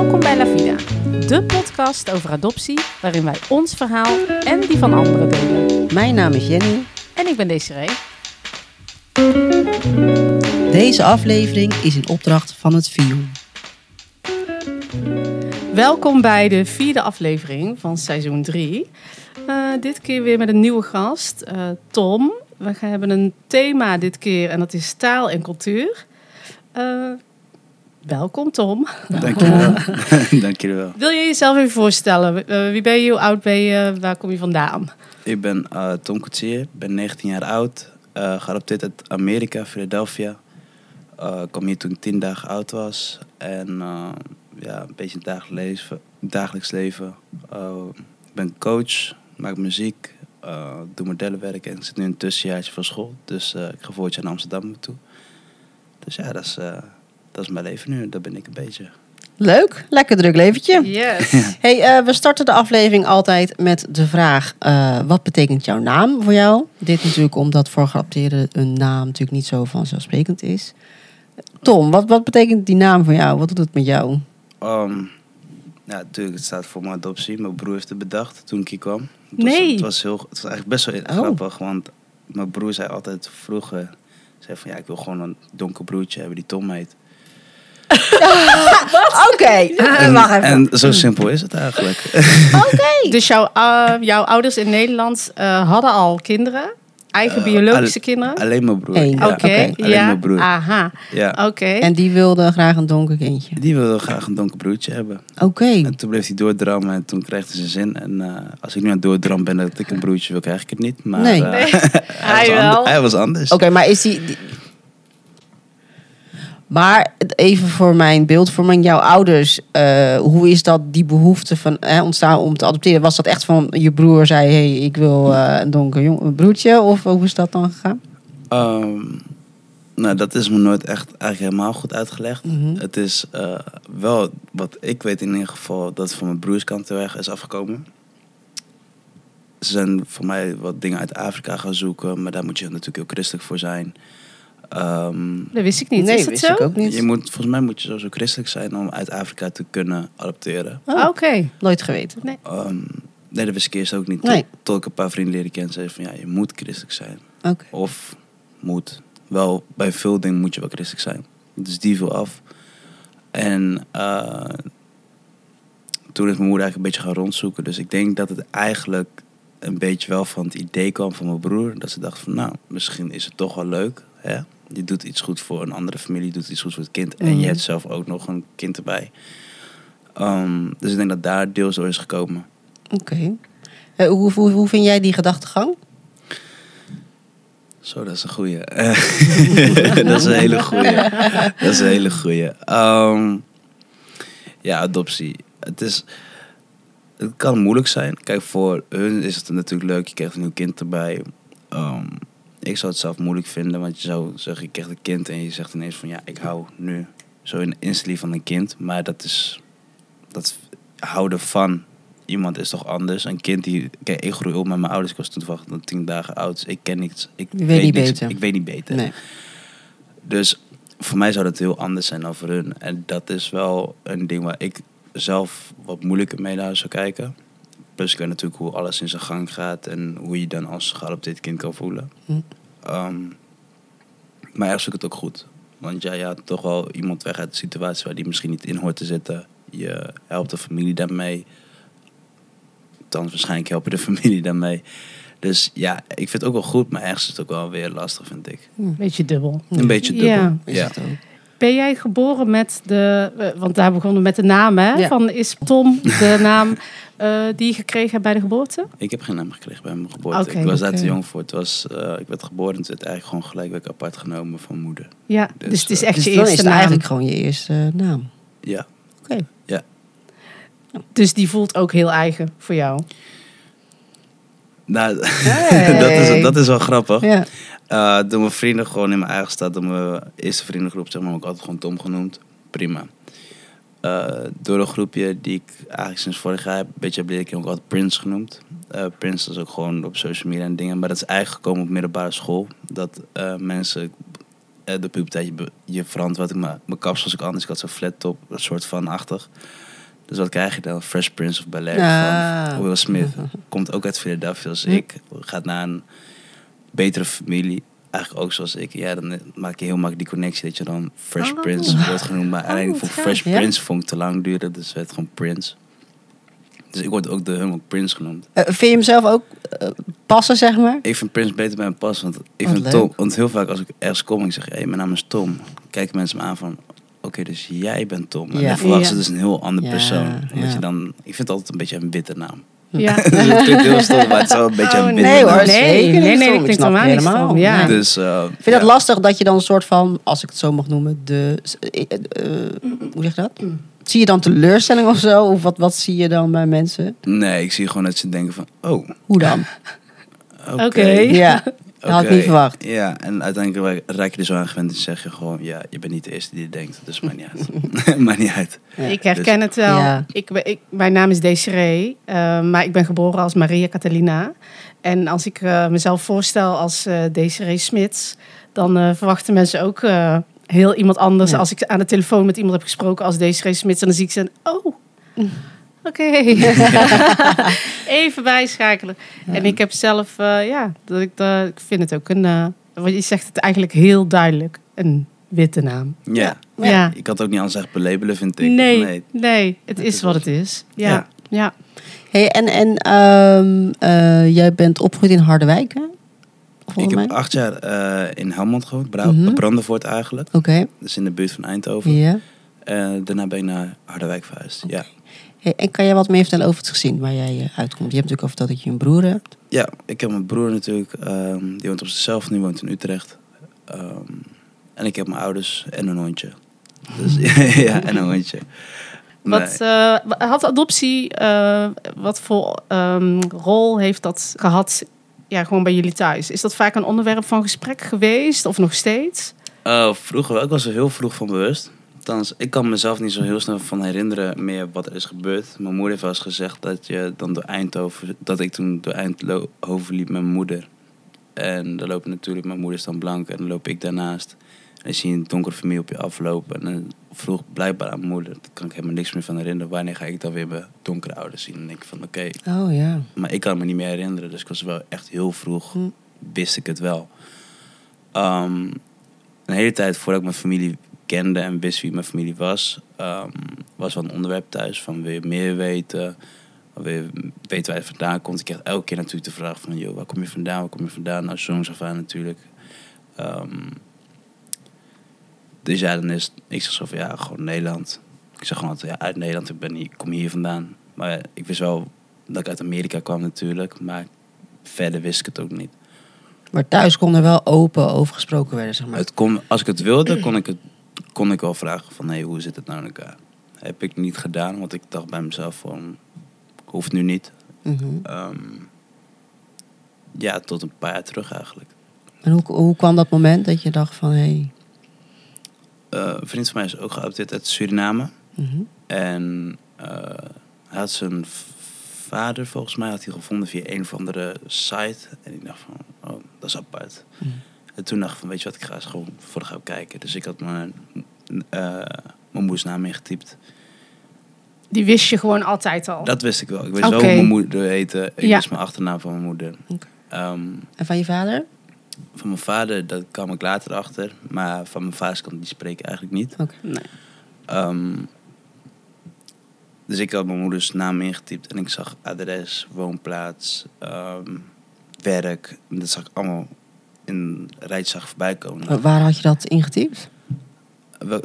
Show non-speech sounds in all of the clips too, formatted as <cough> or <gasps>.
Welkom bij La Vida, de podcast over adoptie waarin wij ons verhaal en die van anderen delen. Mijn naam is Jenny. En ik ben Desiree. Deze aflevering is in opdracht van het VIO. Welkom bij de vierde aflevering van seizoen 3. dit keer weer met een nieuwe gast, eh, Tom. We hebben een thema dit keer en dat is taal en cultuur. Eh, welkom Tom. Dankjewel. <laughs> <laughs> Dankjewel. Wil je jezelf even voorstellen? Eh, wie ben je, hoe oud ben je, waar kom je vandaan? Ik ben uh, Tom Koetsier, ben 19 jaar oud, uh, geadopteerd uit Amerika, Philadelphia. Uh, kwam hier toen ik 10 dagen oud was en ja, een beetje het leven. Dagelijks leven. Ik ben coach, maak muziek, doe modellenwerk en zit nu een tussenjaartje van school. Dus ik ga jaar naar Amsterdam toe. Dus ja, dat is, dat is mijn leven nu. Dat ben ik een beetje. Leuk, lekker druk leventje. Yes. <laughs> Hey, uh, we starten de aflevering altijd met de vraag: uh, wat betekent jouw naam voor jou? Dit natuurlijk omdat voor geadopteerden een naam natuurlijk niet zo vanzelfsprekend is. Tom, wat, wat betekent die naam voor jou? Wat doet het met jou? Um, ja, natuurlijk, het staat voor mijn adoptie. Mijn broer heeft het bedacht toen ik hier kwam. Het nee. Was, het, was heel, het was eigenlijk best wel oh. grappig, want mijn broer zei altijd vroeger: zei van ja, ik wil gewoon een donker broertje hebben die Tom heet. <laughs> Oké, en, en, zo simpel is het eigenlijk. Oké. <laughs> Dus jouw, uh, jouw ouders in Nederland uh, hadden al kinderen? Eigen uh, biologische al, kinderen? Alleen mijn broer. Oké, ja. alleen ja. mijn broer. Aha, ja. oké. Okay. En die wilde graag een donker kindje? Die wilde graag een donker broertje hebben. Oké. Okay. En toen bleef hij doordrammen en toen kreeg hij zijn zin. En uh, als ik nu aan het doordrammen ben dat ik een broertje wil, krijg ik het niet. Maar, nee. Uh, nee. <laughs> hij, hij, was hij was anders. Oké, maar is die, die maar even voor mijn beeld, voor mijn, jouw ouders, uh, hoe is dat die behoefte van hè, ontstaan om te adopteren? Was dat echt van je broer zei, hey, ik wil uh, een donker jong, een broertje? Of hoe is dat dan gegaan? Um, nou, dat is me nooit echt eigenlijk helemaal goed uitgelegd. Mm -hmm. Het is uh, wel, wat ik weet in ieder geval, dat het van mijn broerskant heel erg is afgekomen. Ze zijn voor mij wat dingen uit Afrika gaan zoeken, maar daar moet je natuurlijk heel christelijk voor zijn. Um, dat wist ik niet. Nee, is dat wist zo? ik ook niet. Je moet, volgens mij moet je sowieso christelijk zijn om uit Afrika te kunnen adopteren. Oh, Oké. Okay. Nooit geweten. Nee. Um, nee, dat wist ik eerst ook niet. Nee. Tot, tot ik een paar vrienden leren kennen zeiden van ja, je moet christelijk zijn. Okay. Of moet. Wel, bij veel dingen moet je wel christelijk zijn. Dus die viel af. En uh, toen is mijn moeder eigenlijk een beetje gaan rondzoeken. Dus ik denk dat het eigenlijk een beetje wel van het idee kwam van mijn broer. Dat ze dacht van nou, misschien is het toch wel leuk. Hè? Je doet iets goed voor een andere familie, je doet iets goed voor het kind. Mm. En je hebt zelf ook nog een kind erbij. Um, dus ik denk dat daar deels door is gekomen. Oké. Okay. Uh, hoe, hoe, hoe vind jij die gedachtegang? Zo, dat is een goeie. <laughs> dat is een hele goeie. dat is een hele goeie. Um, ja, adoptie. Het is... Het kan moeilijk zijn. Kijk, voor hun is het natuurlijk leuk. Je krijgt een nieuw kind erbij. Um, ik zou het zelf moeilijk vinden, want je zou zeggen, je krijgt een kind en je zegt ineens van ja, ik hou nu zo in instantly van een kind. Maar dat is, dat houden van iemand is toch anders. Een kind die, kijk, ik groei op met mijn ouders, ik was toen toevallig tien dagen oud, dus ik ken niks. Ik weet, weet niet niks, beter. Ik weet niet beter. Nee. Dus voor mij zou dat heel anders zijn dan voor hun. En dat is wel een ding waar ik zelf wat moeilijker mee naar zou kijken. Plus ik weet natuurlijk hoe alles in zijn gang gaat en hoe je dan als geadopteerd kind kan voelen. Hm. Um, maar ergens vind ik het ook goed. Want ja, je had toch wel iemand weg uit de situatie waar die misschien niet in hoort te zitten. Je helpt de familie daarmee. Dan waarschijnlijk help je de <laughs> familie daarmee. Dus ja, ik vind het ook wel goed, maar ergens is het ook wel weer lastig, vind ik. Een beetje dubbel. Een beetje dubbel, Ja. ja. Ben jij geboren met de, uh, want daar begonnen we met de naam, hè? Ja. Van is Tom de <laughs> naam uh, die je gekregen hebt bij de geboorte? Ik heb geen naam gekregen bij mijn geboorte. Ik was daar oké. te jong voor. Het was, uh, ik werd geboren en het werd eigenlijk gewoon gelijk apart genomen van moeder. Ja, dus, Dus, het is echt Dus je dan is eerste het naam. eigenlijk gewoon je eerste naam. Ja, Oké. Dus die voelt ook heel eigen voor jou. Nou, Hey. <laughs> dat, is, dat is wel grappig. Ja. Uh, door mijn vrienden gewoon in mijn eigen stad, door mijn eerste vriendengroep, zeg maar, heb ik altijd gewoon Tom genoemd. Prima. Uh, door een groepje die ik eigenlijk sinds vorig jaar een beetje heb leren kennen, ook altijd Prince genoemd. Uh, Prince is ook gewoon op social media en dingen, maar dat is eigenlijk gekomen op middelbare school. Dat mensen de puberteit, je, je verantwoordt, ik mijn mijn kapsel was ook anders, ik had zo'n flat top, een soort van achtig. Dus wat krijg je dan? Fresh Prince of Bel-Air Ah. van Will Smith. Komt ook uit Philadelphia als ik. Gaat naar een betere familie. Eigenlijk ook zoals ik. Ja, dan maak je heel makkelijk die connectie dat je dan Fresh Oh. Prince wordt genoemd. Maar uiteindelijk vond ik gaaf. Fresh Ja? Prince vond ik te lang duren. Dus werd gewoon Prince. Dus ik word ook hem ook Prince genoemd. Eh, vind je hem zelf ook eh, passen, zeg maar? Ik vind Prince beter bij me passen. Want ik vind. Tom. Want heel vaak als ik ergens kom en ik zeg: hé, hey, mijn naam is Tom. Kijken mensen me aan van. Oké, dus jij bent Tom. En Ja. dan verwachten Ja. ze dus een heel ander Ja, persoon. Omdat ja. je dan, ik vind het altijd een beetje een bitter naam. Ja. <laughs> dus het klinkt heel stom, maar het is wel een beetje Oh, een nee, Nee hoor, Nee, nee, nee, stom. ik vind snap het je helemaal niet stom, ja. Nee. Dus, uh, Ik vind het lastig dat je dan een soort van, als ik het zo mag noemen, de. eh, eh, hoe zeg je dat? Zie je dan teleurstelling of zo? Of wat, wat zie je dan bij mensen? Nee, ik zie gewoon dat ze denken van, oh, Hoe dan? <laughs> oké. Oké. Ja, <laughs> dat had ik niet verwacht. Ja, en uiteindelijk raak je er zo aan gewend en zeg je gewoon, ja, je bent niet de eerste die het denkt. Dus maakt niet uit. <laughs> <laughs> maakt niet uit. Ja. Ik herken het wel. Ja. Ik, ben- ik, mijn naam is Desiree, eh, maar ik ben geboren als Maria Catalina. En als ik eh, mezelf voorstel als eh Desiree Smits, dan verwachten mensen ook eh, heel iemand anders. Ja. Als ik aan de telefoon met iemand heb gesproken als Desiree Smits, en dan zie ik ze, oh, oké. <laughs> Even bijschakelen. En ik heb zelf, eh, ja, dat ik, dat, ik vind het ook een, eh, wat je zegt het eigenlijk heel duidelijk, een witte naam. Ja. Ja. Ik het ook niet anders echt belabelen, vind ik. Nee, nee, het Het is is wat het is. Ja, Ja. ja. Hey, en en ehm, eh, jij bent opgegroeid in Harderwijk, hè? Ik mij? heb acht jaar eh, in Helmond gewoond, Bra Mhm. Brandenvoort eigenlijk. Oké, Dus in de buurt van Eindhoven. ja. Eh, daarna ben ik naar Harderwijk verhuisd. Ja. Hey, en kan jij wat meer vertellen over het gezin waar jij eh, uitkomt? Je hebt natuurlijk verteld dat je een broer hebt. ja, ik heb mijn broer natuurlijk. ehm, die woont op zichzelf, nu woont in Utrecht. Ehm, en ik heb mijn ouders en een hondje. Dus <laughs> <laughs> ja, en een hondje. Nee. Wat eh, had adoptie, eh, wat voor ehm, rol heeft dat gehad ja, gewoon bij jullie thuis? Is dat vaak een onderwerp van gesprek geweest of nog steeds? Oh, vroeger wel. Ik was er heel vroeg van bewust. Althans, ik kan mezelf niet zo heel snel van herinneren meer wat er is gebeurd. Mijn moeder heeft wel eens gezegd dat je dan door Eindhoven, dat ik toen door Eindhoven liep met mijn moeder. En dan lopen natuurlijk, mijn moeder is dan blank en dan loop ik daarnaast. En dan zie je een donkere familie op je aflopen. En dan vroeg blijkbaar aan mijn moeder, daar kan ik helemaal niks meer van herinneren. Wanneer ga ik dan weer mijn donkere ouders zien? En denk ik van oké, Oh ja. maar ik kan me niet meer herinneren. Dus ik was wel echt heel vroeg, Hm. wist ik het wel. Ehm, een hele tijd voordat ik mijn familie kende en wist wie mijn familie was, ehm, was wel een onderwerp thuis van wil je meer weten? Wil je weten waar je vandaan komt? Ik kreeg elke keer natuurlijk de vraag van, joh, waar kom je vandaan? Waar kom je vandaan? Nou, jongs af aan natuurlijk. Ehm, dus ja, dan is ik zeg zo van, ja, gewoon Nederland. Ik zeg gewoon altijd, ja, uit Nederland, ik, ben hier, ik kom hier vandaan. Maar ik wist wel dat ik uit Amerika kwam natuurlijk, maar verder wist ik het ook niet. Maar thuis kon er wel open over gesproken worden, zeg maar. Het kon, als ik het wilde, kon ik, het, kon ik wel vragen van... Hey, hoe zit het nou in elkaar? Heb ik niet gedaan, want ik dacht bij mezelf van... Hoeft nu niet. Mhm. Ehm, ja, tot een paar jaar terug eigenlijk. En hoe, hoe kwam dat moment dat je dacht van, hé... Hey, Eh, een vriend van mij is ook geadopteerd uit Suriname. mhm. En eh, hij had zijn vader, volgens mij, had hij gevonden via een of andere site. En ik dacht van, oh, dat is apart. Mhm. En toen dacht ik van, weet je wat, ik ga eens gewoon voor gaan kijken. Dus ik had mijn, eh, mijn moeders naam ingetypt. Die wist je gewoon altijd al. Dat wist ik wel. Ik wist Oké. wel hoe mijn moeder heette. Ik Ja. wist mijn achternaam van mijn moeder. Oké. Ehm, En van je vader? van mijn vader, dat kwam ik later achter. Maar van mijn vaders kant, die spreek ik eigenlijk niet. Oké. Nee. Ehm, dus ik had mijn moeders naam ingetypt en ik zag adres, woonplaats, ehm, werk. En dat zag ik allemaal in rijtje zag voorbij komen. Wa- Waar had je dat ingetypt?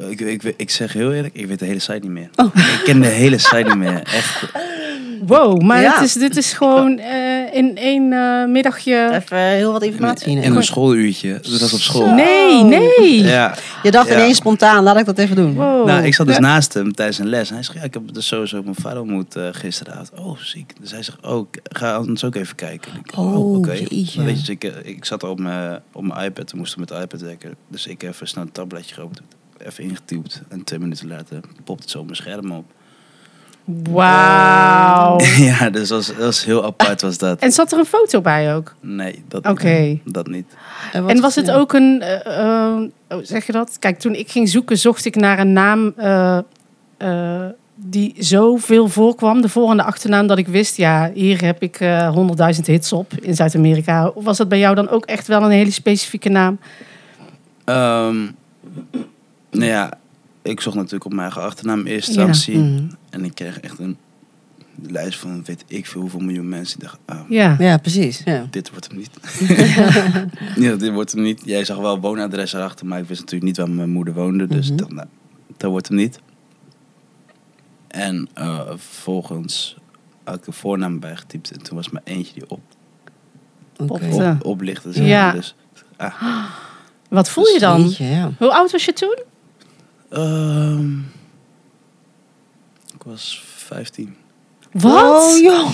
Ik, ik, ik zeg heel eerlijk, ik weet de hele site niet meer. Oh. Ik ken de hele site niet meer. Echt. <laughs> Wow, maar Ja. het is, dit is gewoon eh, in één eh, middagje... Even heel wat informatie in. In een schooluurtje. Dat was op school. Nee, nee. Ja. Je dacht Ja. ineens spontaan, laat ik dat even doen. Wow. Nou, ik zat dus naast hem tijdens een les. En hij zegt, ja, ik heb dus sowieso mijn vader ontmoet eh, gisteravond. Oh, ziek. Dus hij zegt, oh, ik ga anders ook even kijken. En ik, Oh, oké. jeetje. Maar Weet je, dus ik, ik zat op mijn, op mijn iPad en moest met de iPad werken. Dus ik even snel een tabletje geopend. Even ingetypt. En twee minuten later popt het zo op mijn scherm op. Wauw. <laughs> ja, dus dat was, dat was heel apart was dat. En zat er een foto bij ook? Nee, dat, Oké. dat niet. En was het ja. ook een... oh, zeg je dat? Kijk, toen ik ging zoeken, zocht ik naar een naam... eh, eh, die zoveel voorkwam, de voor- en de achternaam, dat ik wist, ja, hier heb ik eh 100.000 hits op in Zuid-Amerika. Of was dat bij jou dan ook echt wel een hele specifieke naam? Ehm, nou ja, ik zocht natuurlijk op mijn eigen achternaam in eerste Ja. Mhm. En ik kreeg echt een lijst van weet ik veel hoeveel miljoen mensen. Die dachten, ah, Ja. Ja, precies. Ja. dit wordt hem niet. <laughs> <laughs> ja, dit wordt hem niet. Jij zag wel woonadres erachter, maar ik wist natuurlijk niet waar mijn moeder woonde. Dus Mhm. dacht, nou, dat wordt hem niet. En eh, vervolgens had ik de voornaam bijgetypt. En toen was maar eentje die op, Oké. Op oplichtte. zeg Ja. maar. Dus, ah, Wat voel je dan? Ja. Hoe oud was je toen? Ehm, ik was 15. Wat? Oh, joh.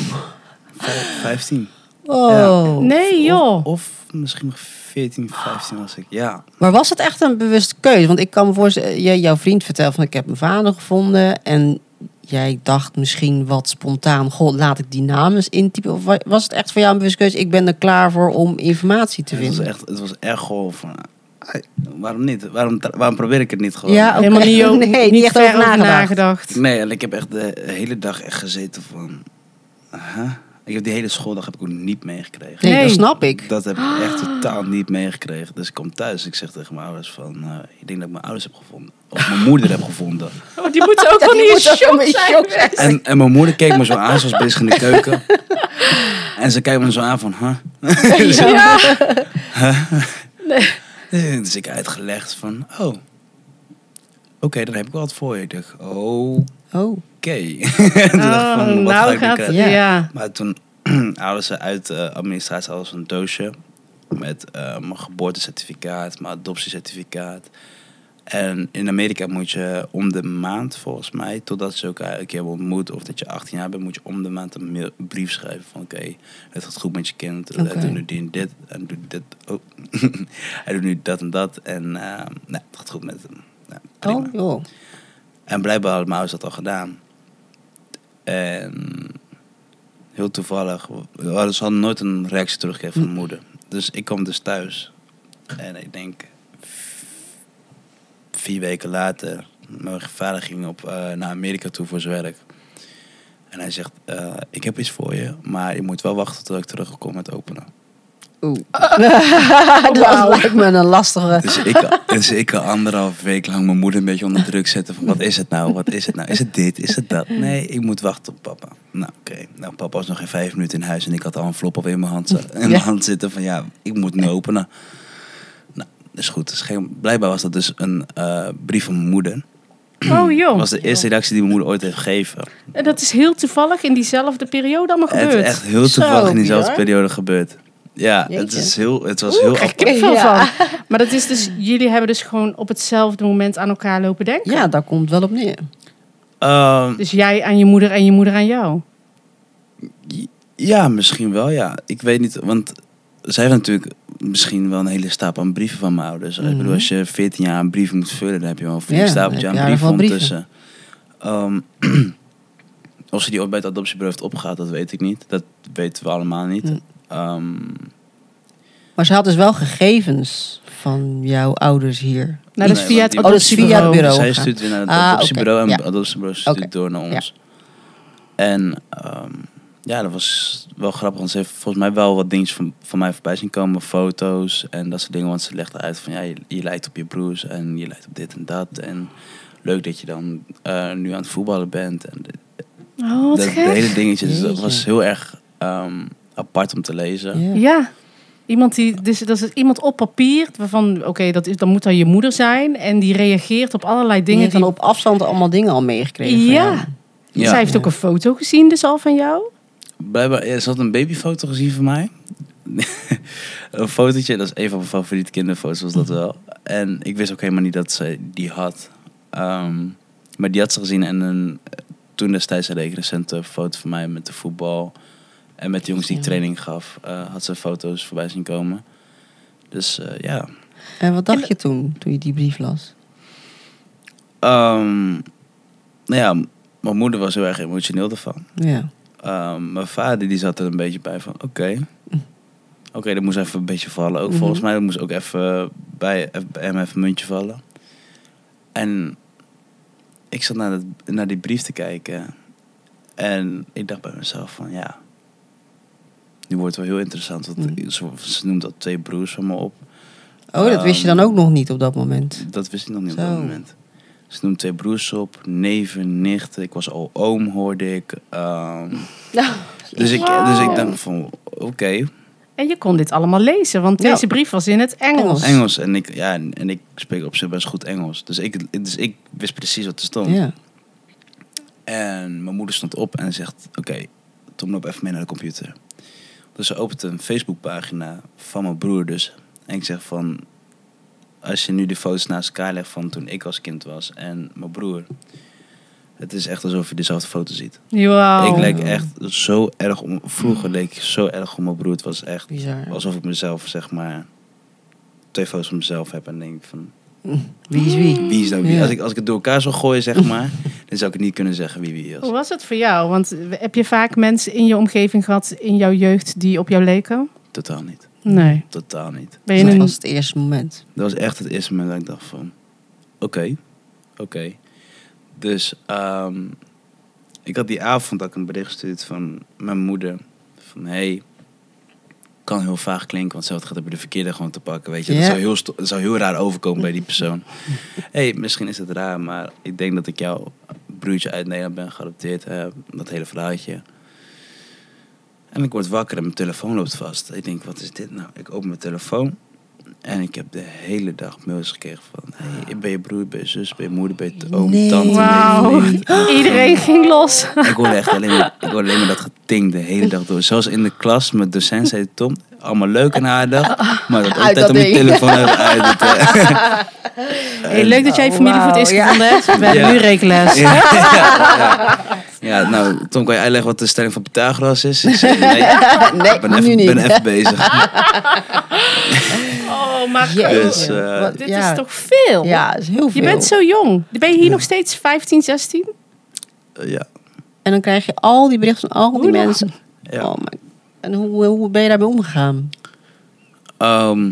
Vijf- 15. Oh. nee, joh. Of, of misschien nog 14, 15 was ik. Ja. Maar was het echt een bewuste keuze? Want ik kan me voorstellen, jij- jouw vriend vertelt van ik heb mijn vader gevonden. En jij dacht misschien wat spontaan, goh, laat ik die naam eens intypen. Of wa- was het echt voor jou een bewuste keuze? Ik ben er klaar voor om informatie te Het was vinden. echt, het was echt gewoon van... waarom niet? Waarom, waarom probeer ik het niet gewoon? Ja. Helemaal niet, ook, <laughs> Nee, niet, echt over nagedacht. nagedacht. Nee, en ik heb echt de hele dag echt gezeten van... huh? Ik heb die hele schooldag heb ik ook niet meegekregen. Nee, Nee. dat snap ik. Dat heb ik <gasps> echt totaal niet meegekregen. Dus ik kom thuis en ik zeg tegen mijn ouders van... eh, ik denk dat ik mijn ouders heb gevonden. Of mijn moeder heb gevonden. <laughs> Oh, die moeten ook <laughs> Ja, wel die niet in shock zijn. En, en mijn moeder keek me zo aan, ze was bezig in de keuken. En ze kijkt me zo aan van, huh? Ja. <laughs> Dus ik uitgelegd van, oh, oké, dan heb ik wel wat voor je. Ik dacht, oh, Oké. <laughs> Oh, van, nou gaat krijgen? Ja. ja. Maar toen <clears throat> haalden ze uit eh administratie alles een doosje met eh, mijn geboortecertificaat, mijn adoptiecertificaat. En in Amerika moet je om de maand, volgens mij, totdat ze elkaar een keer hebben ontmoet of dat je 18 jaar bent, moet je om de maand een mail- een brief schrijven van oké, het gaat goed met je kind, hij doet nu dit en dit, en doet dit, oh. <laughs> hij doet nu dat en dat en eh, nou, het gaat goed met hem. Nou, prima. oh joh. En blijkbaar hadden mijn ouders dat al gedaan. En heel toevallig, ze hadden nooit een reactie teruggegeven van mijn moeder. Dus ik kwam dus thuis. En ik denk, vier weken later, mijn vader ging op, eh, naar Amerika toe voor zijn werk. En hij zegt, eh, ik heb iets voor je, maar je moet wel wachten tot ik terugkom met openen. Oeh. <laughs> dat lijkt me een lastige. Dus ik, dus ik al anderhalf week lang mijn moeder een beetje onder druk zetten. Van wat is het nou? Wat is het nou? Is het dit? Is het dat? Nee, ik moet wachten op papa. Nou, oké. Nou, papa was nog geen vijf minuten in huis en ik had al een flop op in mijn hand, in mijn Ja. hand zitten. Van ja, ik moet nu openen. Is goed. Dus geen, blijkbaar was dat dus een eh, brief van mijn moeder. Oh Dat joh. was de eerste reactie die mijn moeder ooit heeft gegeven. En dat is heel toevallig in diezelfde periode allemaal Het is gebeurd. echt heel Zo, toevallig in diezelfde periode gebeurd. Ja, het, is heel, het was heel... Ik krijg veel Ja. van. Maar dat is dus, jullie hebben dus gewoon op hetzelfde moment aan elkaar lopen denken. Ja, daar komt wel op neer. Ehm, Dus jij aan je moeder en je moeder aan jou. Ja, misschien wel, ja. Ik weet niet, want zij heeft natuurlijk misschien wel een hele stapel aan brieven van mijn ouders. Ik Mhm. bedoel, als je 14 jaar een brief moet vullen, dan heb je wel een flink Ja, stapeltje aan brieven ondertussen. Ehm, <clears throat> of ze die ooit bij het adoptiebureau heeft opgehaald, dat weet ik niet. Dat weten we allemaal niet. Hm. Ehm, Maar ze had dus wel gegevens van jouw ouders hier. Nou, dat is via het Oh, via het adoptiebureau. bureau. zij stuurt weer naar het Ah, adoptiebureau en ja. het adoptiebureau stuurt Oké, door naar ja. ons. En ehm, ja, dat was wel grappig, want ze heeft volgens mij wel wat dingetjes van, van mij voorbij zien komen, foto's en dat soort dingen. Want ze legde uit van ja, je, je lijkt op je broers en je lijkt op dit en dat. En leuk dat je dan eh, nu aan het voetballen bent. En de, Oh, wat de hele dingetje, dus dat was heel erg ehm, apart om te lezen. Ja. Ja. Iemand die, dus dat is iemand op papier waarvan, oké, dat is, dan moet dat je moeder zijn. En die reageert op allerlei Die dingen. Die, dan op afstand allemaal dingen al meegekregen. Ja. Ja. Zij heeft ook een foto gezien dus al van jou. Blijkbaar, ja, ze had een babyfoto gezien van mij. <laughs> een fotootje, dat is een van mijn favoriete kinderfoto's, was dat wel. En ik wist ook helemaal niet dat ze die had. Ehm, maar die had ze gezien en een, toen destijds een recente foto van mij met de voetbal. En met de jongens die ik training gaf, eh, had ze foto's voorbij zien komen. Dus eh, ja. En wat dacht je toen, toen je die brief las? Ehm, nou ja, mijn moeder was heel erg emotioneel ervan. Ja. Ehm, mijn vader die zat er een beetje bij van, oké. Oké, dat moest even een beetje vallen. Ook Mhm. volgens mij moest ook even bij, hem even een muntje vallen. En ik zat naar, dat, naar die brief te kijken. En ik dacht bij mezelf van ja, nu wordt het wel heel interessant. Want Mm. ze, ze noemt dat twee broers van me op. Oh, dat wist je dan Ehm, ook nog niet op dat moment. Dat wist ik nog niet op dat moment. Ze noemt twee broers op, neven, nichten. Ik was al oom, hoorde ik. Ehm, dus, ik dus ik dacht van, oké, En je kon dit allemaal lezen, want Ja. deze brief was in het Engels. Engels. Engels. En ik, ja, en, en ik spreek op zich best goed Engels. Dus ik, dus ik wist precies wat er stond. Ja. En mijn moeder stond op en zegt, oké, Tom, loop even mee naar de computer. Dus ze opent een Facebookpagina van mijn broer dus. En ik zeg van, als je nu de foto's naast elkaar legt van toen ik als kind was en mijn broer. Het is echt alsof je dezelfde foto ziet. Wow. Ik leek echt zo erg om, vroeger leek ik zo erg om mijn broer. Het was echt Bizar. alsof ik mezelf, zeg maar, twee foto's van mezelf heb en denk van, Wie is wie? wie is nou wie? Ja. Als, ik, als ik het door elkaar zou gooien, zeg maar, <laughs> dan zou ik het niet kunnen zeggen wie wie Hoe is. was het voor jou? Want heb je vaak mensen in je omgeving gehad in jouw jeugd die op jou leken? Totaal niet. Nee. Totaal niet. Ben je Dat een... was het eerste moment. Dat was echt het eerste moment dat ik dacht van... Oké, oké. Dus ehm, ik had die avond ook een bericht gestuurd van mijn moeder. Van hey, kan heel vaag klinken, want zelf gaat hebben de verkeerde gewoon te pakken. Weet je, dat, Ja. zou heel dat zou heel raar overkomen bij die persoon. <laughs> hey, misschien is het raar, maar ik denk dat ik jouw broertje uit Nederland ben geadopteerd. eh, dat hele verhaaltje. En ik word wakker en mijn telefoon loopt vast. Ik denk, wat is dit nou? Ik open mijn telefoon. En ik heb de hele dag mails gekregen van... Hey, ben je broer, ben je zus, ben je moeder, ben je oom, Nee. tante, Wauw. <laughs> Iedereen ging los. <laughs> Ik hoorde echt alleen maar, ik hoorde alleen maar dat geting de hele dag door. Zelfs in de klas, mijn docent zei Tom, allemaal leuk en aardig. Maar dat dat op mijn telefoon uit. Het, eh, Hey, leuk dat jij je familie voor het eerst gevonden hebt. We hebben nu rekenles. <laughs> ja, nou, Tom, kan je uitleggen wat de stelling van Pythagoras is? Ik zei, <laughs> nee, Nee, ik ben even, niet. ben even bezig. <laughs> Oh, maar. Dus, eh, Wat- dit ja. is toch veel? Ja, is heel veel. Je bent zo jong. Ben je hier nog steeds 15, 16? Eh, ja, En dan krijg je al die berichten van al die Hoe dan? mensen. ja. Oh my. En hoe, hoe ben je daarmee omgegaan? Ehm,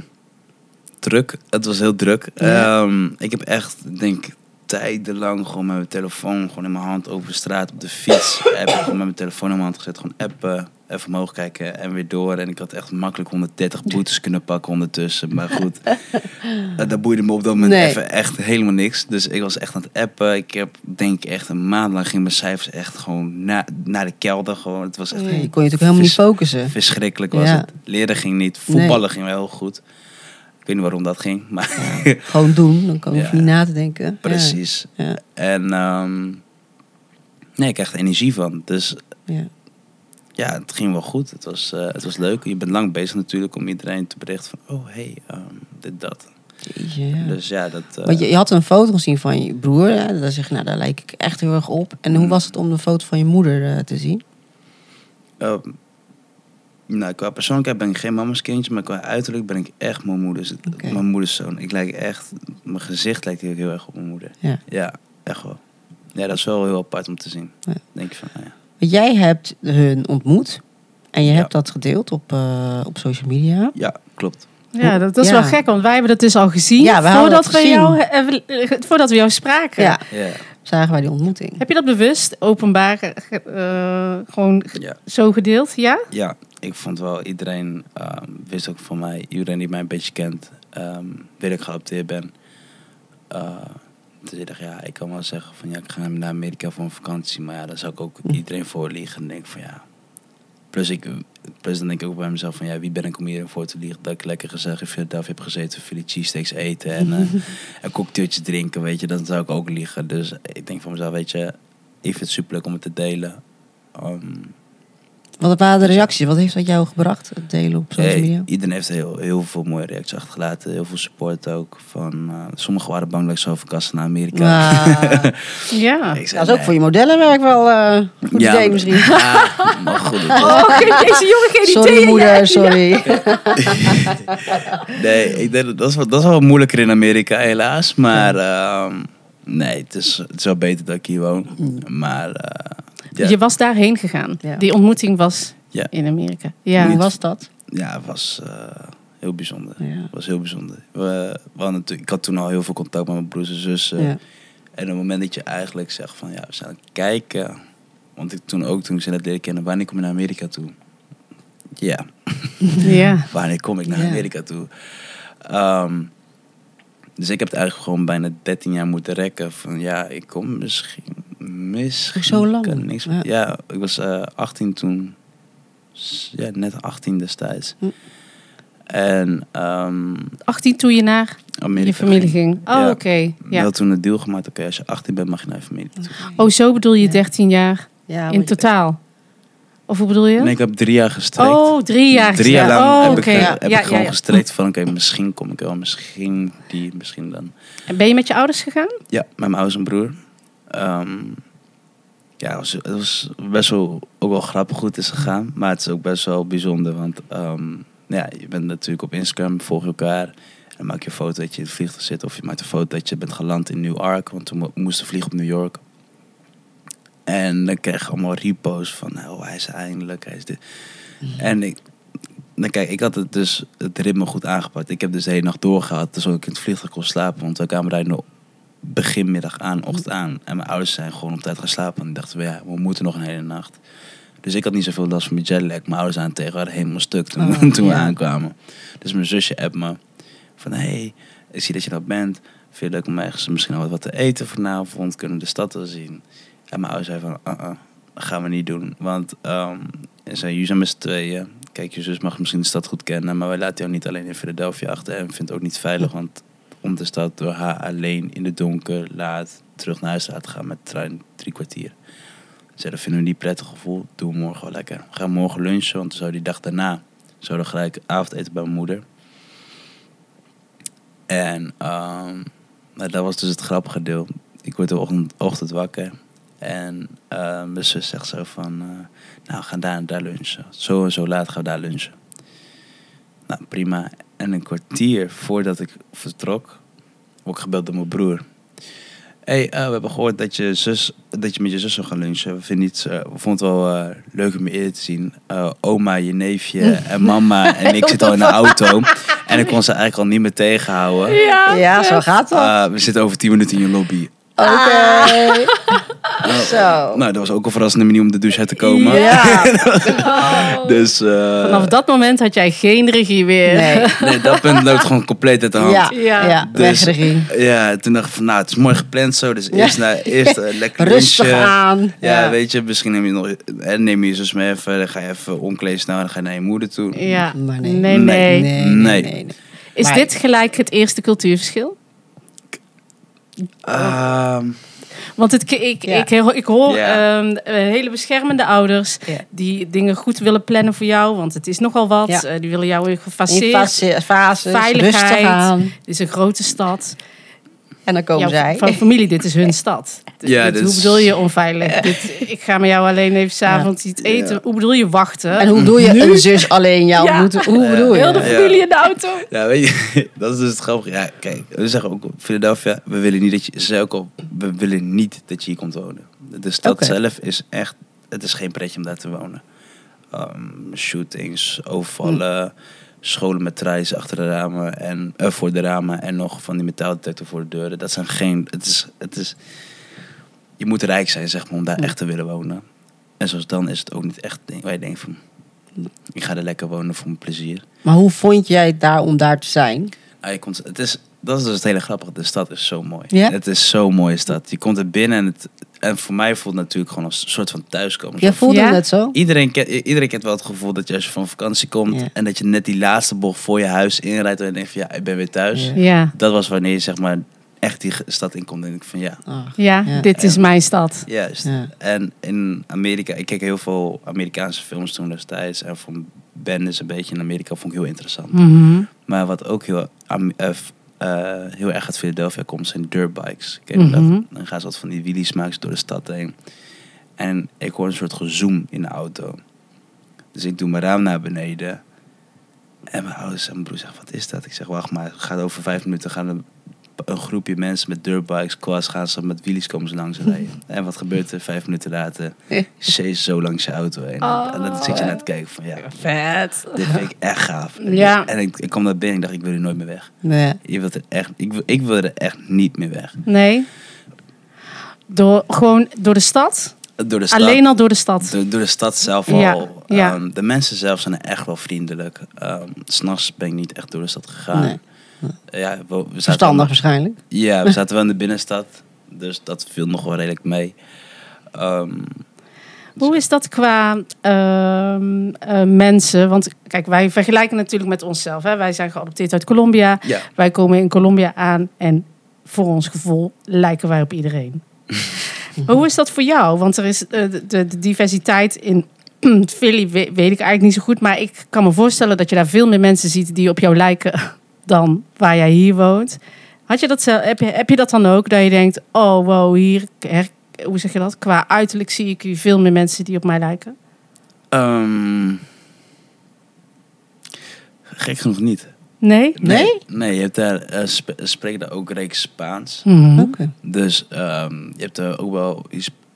druk. Het was heel druk. Ja. Ehm, ik heb echt, denk ik, tijdenlang gewoon met mijn telefoon gewoon in mijn hand over straat op de fiets. <clears throat> heb ik gewoon met mijn telefoon in mijn hand gezet. Gewoon appen, even omhoog kijken en weer door. En ik had echt makkelijk 130 boetes kunnen pakken ondertussen. Maar goed, <laughs> eh, dat boeide me op dat moment Nee. even echt helemaal niks. Dus ik was echt aan het appen. Ik heb, denk ik, echt een maand lang ging mijn cijfers echt gewoon na, naar de kelder. Gewoon. Het was echt Je kon je natuurlijk helemaal niet focussen. Verschrikkelijk was Ja. het. Leren ging niet. Voetballen ging wel heel goed. Ik weet niet waarom dat ging, maar <laughs> Gewoon doen, dan kan je Ja. niet na te denken. precies. Ja. En ehm, nee, ik krijg er energie van. Dus Ja. ja, het ging wel goed. Het was, eh, het was leuk. Je bent lang bezig natuurlijk om iedereen te berichten van... Oh, hey, ehm, dit, dat. Jeetje. Dus ja, dat... eh, Want je, je had een foto gezien van je broer. Hè? Dan zeg je, nou, daar lijk ik echt heel erg op. En Mm. hoe was het om de foto van je moeder eh, te zien? Eh, nou, qua persoonlijkheid ben ik geen mama's kindje, maar qua uiterlijk ben ik echt mijn moeders, mijn moeders zoon. Ik lijk echt, mijn gezicht lijkt heel, heel erg op mijn moeder. Ja. Ja, echt wel. Ja, dat is wel heel apart om te zien. Ja. Denk je van, nou ja. Jij hebt hun ontmoet. En je Ja. hebt dat gedeeld op, eh, op social media. Ja, klopt. Ja, dat, is Ja. wel gek, want wij hebben dat dus al gezien. Ja, we hadden voordat, dat we gezien. jou, eh, we- voordat we jou spraken. Ja, Ja, zagen wij die ontmoeting. Heb je dat bewust, openbaar, eh, eh, gewoon ja. zo gedeeld? Ja? ja ik vond wel iedereen ehm, wist ook van mij, iedereen die mij een beetje kent, ehm weet dat ik geadopteerd ben. Eh, dus ik dacht, ja, ik kan wel zeggen van ja, ik ga naar Amerika voor een vakantie, maar ja, dan zou ik ook iedereen voor liegen. En denk van ja. Plus, ik, plus dan denk ik ook bij mezelf van ja, wie ben ik om hierin voor te liegen? Dat ik lekker gezellig in Philadelphia heb gezeten, Philly cheesesteaks eten en eh, <laughs> een cocktailtje drinken, weet je, dan zou ik ook liegen. Dus ik denk van mezelf, weet je, ik vind het superleuk om het te delen. Ehm, Wat waren de reacties? Wat heeft dat jou gebracht? Het delen op social Hey, media? iedereen heeft heel, heel veel mooie reacties achtergelaten. Heel veel support ook. Van, eh, sommigen waren bang dat ik zou verkassen naar Amerika. Ah, <laughs> Ja. Zei, dat is ook nee. voor je modellenwerk wel eh goed Ja, idee maar- misschien. <laughs> Ja, maar goed. Oh, <laughs> deze jongen geen Sorry idee. moeder, sorry. nee, ik denk, dat, is wel, dat is wel moeilijker in Amerika helaas. Maar ehm, nee, het is, het is wel beter dat ik hier woon. Maar eh, ja, Je was daarheen gegaan. Ja. Die ontmoeting was Ja. in Amerika. Ja. Hoe was dat? ja, het was eh, heel bijzonder. Het was heel bijzonder. We, we hadden natuurlijk, ik had toen al heel veel contact met mijn broers en zussen. En op het moment dat je eigenlijk zegt van ja, we zijn aan het kijken. Want ik toen ook, toen ik ze net leerde kennen, wanneer kom je naar Amerika toe? Ja, <laughs> Ja. <laughs> wanneer kom ik naar. Amerika toe? Ehm, dus ik heb het eigenlijk gewoon bijna 13 jaar moeten rekken. Van ja, ik kom misschien. Misschien. Zo lang? kan niks Ja. ja. ik was eh 18 toen. Ja, net 18 destijds. Hm. En ehm 18 toen je naar Amerika je familie ging. Oh, Ja. oké. Ja. Toen een deal gemaakt, oké, als je 18 bent mag je naar je familie toe. Oh, zo bedoel je 13 jaar Ja, in totaal? Of hoe bedoel je? Nee, ik heb drie jaar gestrekt. oh, drie jaar. Drie jaar lang oh, heb, oké. ik, eh, Ja, heb ja, ik gewoon ja, ja. gestrekt van, oké, misschien kom ik wel, misschien die, misschien dan. En ben je met je ouders gegaan? Ja, met mijn ouders en broer. Ehm, ja, het was, het was best wel ook wel grappig hoe het is gegaan. Maar het is ook best wel bijzonder. Want ehm, ja, je bent natuurlijk op Instagram, volg je elkaar. En dan maak je een foto dat je in het vliegtuig zit. Of je maakt een foto dat je bent geland in Newark. Want toen mo- moesten vliegen op New York. En dan kreeg je allemaal reposts van, oh, hij is eindelijk, hij is dit. En ik, nou kijk, ik had het dus het ritme goed aangepakt. Ik heb dus de hele nacht doorgehad, zodat ik in het vliegtuig kon slapen. Want we kwamen daar beginmiddag aan, ochtend aan. En mijn ouders zijn gewoon op tijd gaan slapen. En dachten we, ja, we moeten nog een hele nacht. Dus ik had niet zoveel last van mijn jetlag. Mijn ouders waren tegen waren helemaal stuk toen, Oh, <laughs> toen we ja. aankwamen. Dus mijn zusje appt me van, hé, hey, ik zie dat je dat bent. Vind je het leuk om ergens misschien al wat te eten vanavond? Kunnen we de stad wel zien? En mijn ouders zei van, uh -uh, dat gaan we niet doen. Want ehm en zei, jullie zijn met z'n tweeën. Kijk, je zus mag misschien de stad goed kennen. Maar wij laten jou niet alleen in Philadelphia achter. En vindt het ook niet veilig. Want om de stad door haar alleen in de donker laat terug naar huis te laten gaan met de trein drie kwartier. Zei, dat vinden we niet prettig gevoel. Doen we morgen wel lekker. We gaan morgen lunchen, want zouden die dag daarna zouden we gelijk avondeten bij mijn moeder. En nou, dat was dus het grappige deel. Ik word de ochtend, ochtend wakker. En eh, mijn zus zegt zo van... eh, nou, we gaan daar daar lunchen. Zo en zo laat gaan we daar lunchen. Nou, prima. En een kwartier voordat ik vertrok... word ik gebeld door mijn broer. hey, eh, we hebben gehoord dat je, zus, dat je met je zus zou gaan lunchen. We, vinden iets, eh, we vonden het wel eh, leuk om je eerder te zien. Eh, oma, je neefje <laughs> en mama en ik zitten al in de auto. En ik kon ze eigenlijk al niet meer tegenhouden. Ja, Ja, zo gaat dat. Eh, we zitten over tien minuten in je lobby. Oké. Zo. Nou, dat was ook een verrassende manier om de douche uit te komen. Ja. Oh. <laughs> Dus eh, Vanaf dat moment had jij geen regie meer. Nee. nee, dat punt loopt gewoon compleet uit de hand. Ja, Ja. ja. Dus- wegregie. Ja, toen dacht ik van, nou, het is mooi gepland zo. Dus Ja. eerst, naar, eerst eh, lekker Rustig lunchen. aan. Ja, weet je, misschien neem je nog, eh, neem je zus mee even, dan ga je even omkleden snel en dan ga je naar je moeder toe. Ja. Maar nee. Nee, nee. Nee, nee, Nee. nee, nee. Is Maar- dit gelijk het eerste cultuurverschil? Ehm, Want het, ik, Ja. ik, ik hoor Ja. ehm, eh, hele beschermende ouders Ja. die dingen goed willen plannen voor jou. Want het is nogal wat. Ja. Eh, die willen jou In gefaseerd. fase, fases, Veiligheid. rustig aan. Het is een grote stad. En dan komen Ja, zij. Van familie, dit is hun stad. Dit- Ja, dit- dit hoe is- bedoel je onveilig? Dit, ik ga met jou alleen even s'avonds iets eten. Ja. Hoe bedoel je wachten? En hoe doe je Nu? een zus alleen jou Ja. moeten? Hoe bedoel je? Heel de Ja. familie in de auto. ja, weet je, <laughs> dat is dus het grappige. Ja, kijk, we zeggen ook op Philadelphia, we willen niet dat je, ze zeggen ook al, we willen niet dat je hier komt wonen. De stad Oké. zelf is echt, het is geen pretje om daar te wonen. Ehm, shootings, overvallen, scholen met treis achter de ramen en eh, voor de ramen en nog van die metaaldetector voor de deuren. Dat zijn geen, het is, het is, je moet rijk zijn zeg maar om daar echt te willen wonen. En zoals dan is het ook niet echt waar je denkt van, ik ga er lekker wonen voor mijn plezier. Maar hoe vond jij het daar om daar te zijn? Ah, je komt, het is, dat is dus het hele grappige. De stad is zo mooi. Ja? Het is zo'n mooie stad. Je komt er binnen en, het, en voor mij voelt het natuurlijk gewoon als een soort van thuiskomen. Zo- voelde Ja? het zo? Iedereen, kent, iedereen kent wel het gevoel dat je als je van vakantie komt Ja. en dat je net die laatste bocht voor je huis inrijdt en je denkt van ja, ik ben weer thuis. Ja. Ja, Dat was wanneer je zeg maar echt die stad inkomt en ik van ja, ja, Ja. dit is mijn stad. juist. Ja. En in Amerika, ik keek heel veel Amerikaanse films toen destijds en van Bendis een beetje in Amerika vond ik heel interessant. Mhm. Maar wat ook heel, eh, heel erg uit Philadelphia komt, zijn dirtbikes. Ken Mhm. dat? Dan gaan ze wat van die wheelies maken door de stad heen. En ik hoor een soort gezoem in de auto. Dus ik doe mijn raam naar beneden. En mijn ouders en mijn broer zeggen, wat is dat? Ik zeg, wacht maar, het gaat over vijf minuten gaan een, een groepje mensen met dirtbikes, quads, gaan ze met wheelies komen ze langs rijden. <laughs> en wat gebeurt er? Vijf minuten later, <laughs> chase zo langs je auto heen. Oh. en dan zit je naar te kijken van, ja, Vet. dit vind ik echt gaaf. Ja. En ik, ik kwam naar binnen en ik dacht, ik wil hier nooit meer weg. Nee. Je wilt er echt, ik, wil- ik wil er echt niet meer weg. Nee? Door, gewoon door de stad? Door de stad. Alleen al door de stad? Door, door de stad zelf al. ja. Ehm, de mensen zelf zijn echt wel vriendelijk. Ehm, S S'nachts ben ik niet echt door de stad gegaan. Nee. Ja, we, we zaten Verstandig wel- waarschijnlijk. Ja, <laughs> we zaten wel in de binnenstad. Dus dat viel nog wel redelijk mee. Ehm, Hoe is dat qua ehm, eh, mensen? Want kijk, wij vergelijken natuurlijk met onszelf. Hè? Wij zijn geadopteerd uit Colombia. ja. Wij komen in Colombia aan en voor ons gevoel lijken wij op iedereen. <laughs> maar hoe is dat voor jou? Want er is eh, de, diversiteit in <clears throat> Philly we- weet ik eigenlijk niet zo goed. Maar ik kan me voorstellen dat je daar veel meer mensen ziet die op jou lijken dan waar jij hier woont. Had je dat, zelf- heb, je, heb je dat dan ook? Dat je denkt, oh wow, hier, her- hoe zeg je dat? Qua uiterlijk zie ik hier veel meer mensen die op mij lijken. Ehm, gek genoeg niet. Nee? Nee? Nee, je hebt daar, eh, sp- spreken daar ook reeks Spaans. Oké. Dus ehm, je hebt er ook wel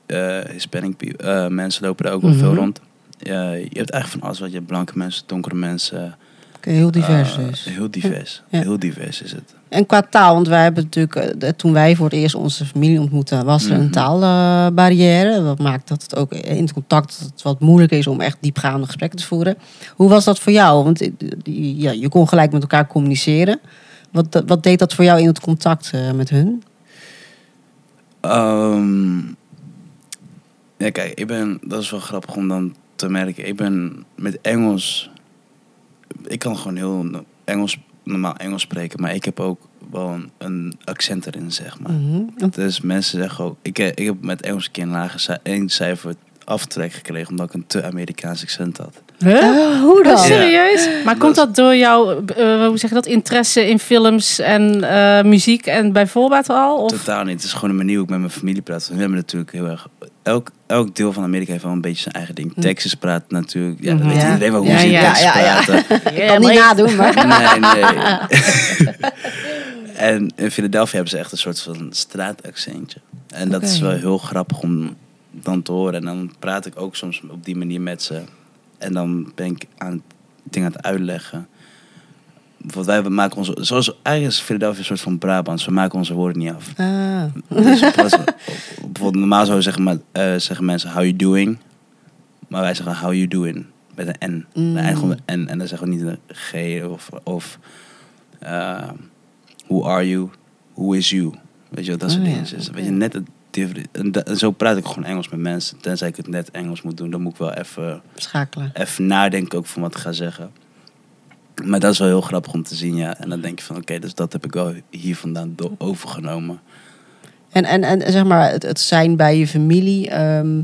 eh, Hispanic pe- eh, mensen lopen daar ook wel Mhm. veel rond. Je hebt eigenlijk van alles wat je hebt. Blanke mensen, donkere mensen. Oké, heel divers eh, dus. Heel divers. Ja. Heel divers is het. En qua taal, want wij hebben natuurlijk, eh, toen wij voor het eerst onze familie ontmoetten, was er een Mhm. taalbarrière. wat maakt dat het ook in het contact dat het wat moeilijker is om echt diepgaande gesprekken te voeren. Hoe was dat voor jou? Want eh, ja, je kon gelijk met elkaar communiceren. Wat, wat deed dat voor jou in het contact eh, met hun? Ehm, ja, kijk, ik ben, dat is wel grappig om dan te merken. Ik ben met Engels, ik kan gewoon heel Engels, normaal Engels spreken, maar ik heb ook wel een, een accent erin, zeg maar. Mhm. Dus mensen zeggen ook, ik, ik heb met Engels een keer een lage ci- één cijfer aftrek gekregen omdat ik een te Amerikaans accent had. Huh? Eh, hoe dan? Oh, serieus? Maar komt dat door jouw, eh, hoe zeg je dat, interesse in films en eh, muziek en bij voorbaat al? Of? Totaal niet. Het is gewoon een manier hoe ik met mijn familie praat. We hebben natuurlijk heel erg. Elk, elk deel van Amerika heeft wel een beetje zijn eigen ding. Texas praat natuurlijk. Ja, dan Mhm. weet Ja. iedereen wel hoe Ja, ze in ja, Texas ja, ja. praten. <laughs> Ik kan niet nadoen, maar... <laughs> Nee, nee. <laughs> en in Philadelphia hebben ze echt een soort van straataccentje. En dat is wel heel grappig om dan te horen. En dan praat ik ook soms op die manier met ze. En dan ben ik aan dingen aan het uitleggen. Bijvoorbeeld wij maken onze... Zoals, eigenlijk is Philadelphia een soort van Brabants. We maken onze woorden niet af. Ah. Dus bijvoorbeeld normaal zou zeggen, maar, eh, zeggen mensen how you doing. Maar wij zeggen how you doing. Met een N. Mm. Een N. En dan zeggen we niet een G of... of eh, who are you? Who is you? Weet je wel, dat soort Oh, ja, dingen. Dus. Weet je, net het different- en zo praat ik gewoon Engels met mensen. Tenzij ik het net Engels moet doen. Dan moet ik wel even, Schakelen. even nadenken ook van wat ik ga zeggen. Maar dat is wel heel grappig om te zien, ja. En dan denk je van, oké, dus dat heb ik wel hier vandaan overgenomen. En, en, en zeg maar, het, het zijn bij je familie. ehm,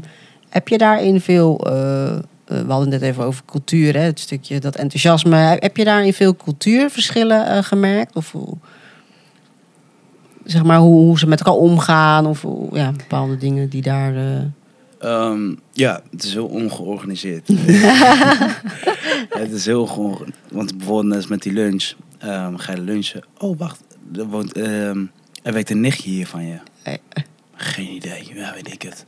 heb je daarin veel. eh, eh, we hadden het net even over cultuur, hè, het stukje dat enthousiasme. Heb je daarin veel cultuurverschillen eh, gemerkt? Of zeg maar, hoe, hoe ze met elkaar omgaan? Of ja, bepaalde dingen die daar. Ehm, ja, het is heel ongeorganiseerd. <laughs> <laughs> het is heel ongeorganiseerd. Want bijvoorbeeld net met die lunch. ehm, ga je lunchen. Oh, wacht. Er, woont, ehm, er werkt een nichtje hier van je. Geen idee. Ja, weet ik het.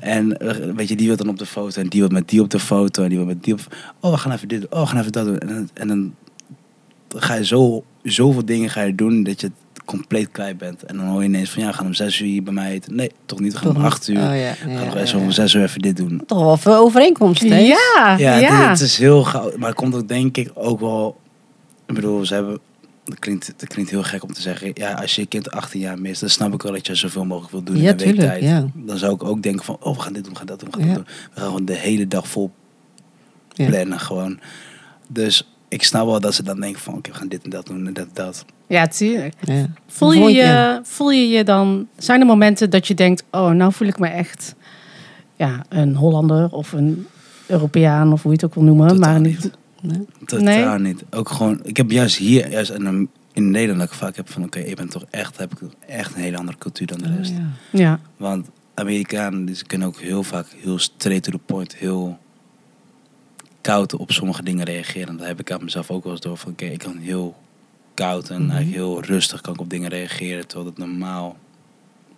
En eh, weet je, die wil dan op de foto. En die wil met die op de foto. En die wil met die op... Oh, we gaan even dit doen. Oh, we gaan even dat doen. En, dan- en dan ga je zo, zoveel dingen ga je doen dat je het compleet kwijt bent. En dan hoor je ineens van, ja, we gaan om zes uur hier bij mij eten. Nee, toch niet. We gaan om acht uur. Oh, ja, ja, Gaan we ja, eens ja. om zes uur even dit doen. Toch wel veel overeenkomsten. hè? Ja, Ja, ja. Het, het is heel gauw. Maar het komt ook denk ik ook wel... Ik bedoel, ze hebben... Dat klinkt, dat klinkt heel gek om te zeggen. Ja, als je je kind 18 jaar mist, dan snap ik wel dat je zoveel mogelijk wil doen Ja, in week tuurlijk, tijd. ja. Dan zou ik ook denken van, oh, we gaan dit doen, we gaan dat doen, we gaan Ja. dat doen. We gaan gewoon de hele dag vol Ja. plannen gewoon. Dus ik snap wel dat ze dan denken van, oké, we gaan dit en dat doen en dat en dat. Ja, tuurlijk. Ja. Voel je je, voel je je dan... Zijn er momenten dat je denkt... Oh, nou voel ik me echt ja, een Hollander of een Europeaan of hoe je het ook wil noemen. Totaal maar niet. Nee? Totaal niet. Ook gewoon, ik heb juist hier, juist in, in Nederland, dat ik vaak heb van, oké, ik ben toch echt, heb ik echt een hele andere cultuur dan de Oh, rest. ja. Ja. Want Amerikanen die kunnen ook heel vaak heel straight to the point, heel koud op sommige dingen reageren. Dat heb ik aan mezelf ook wel eens door. Van oké, ik kan heel koud en Mhm. eigenlijk heel rustig kan ik op dingen reageren. Terwijl het normaal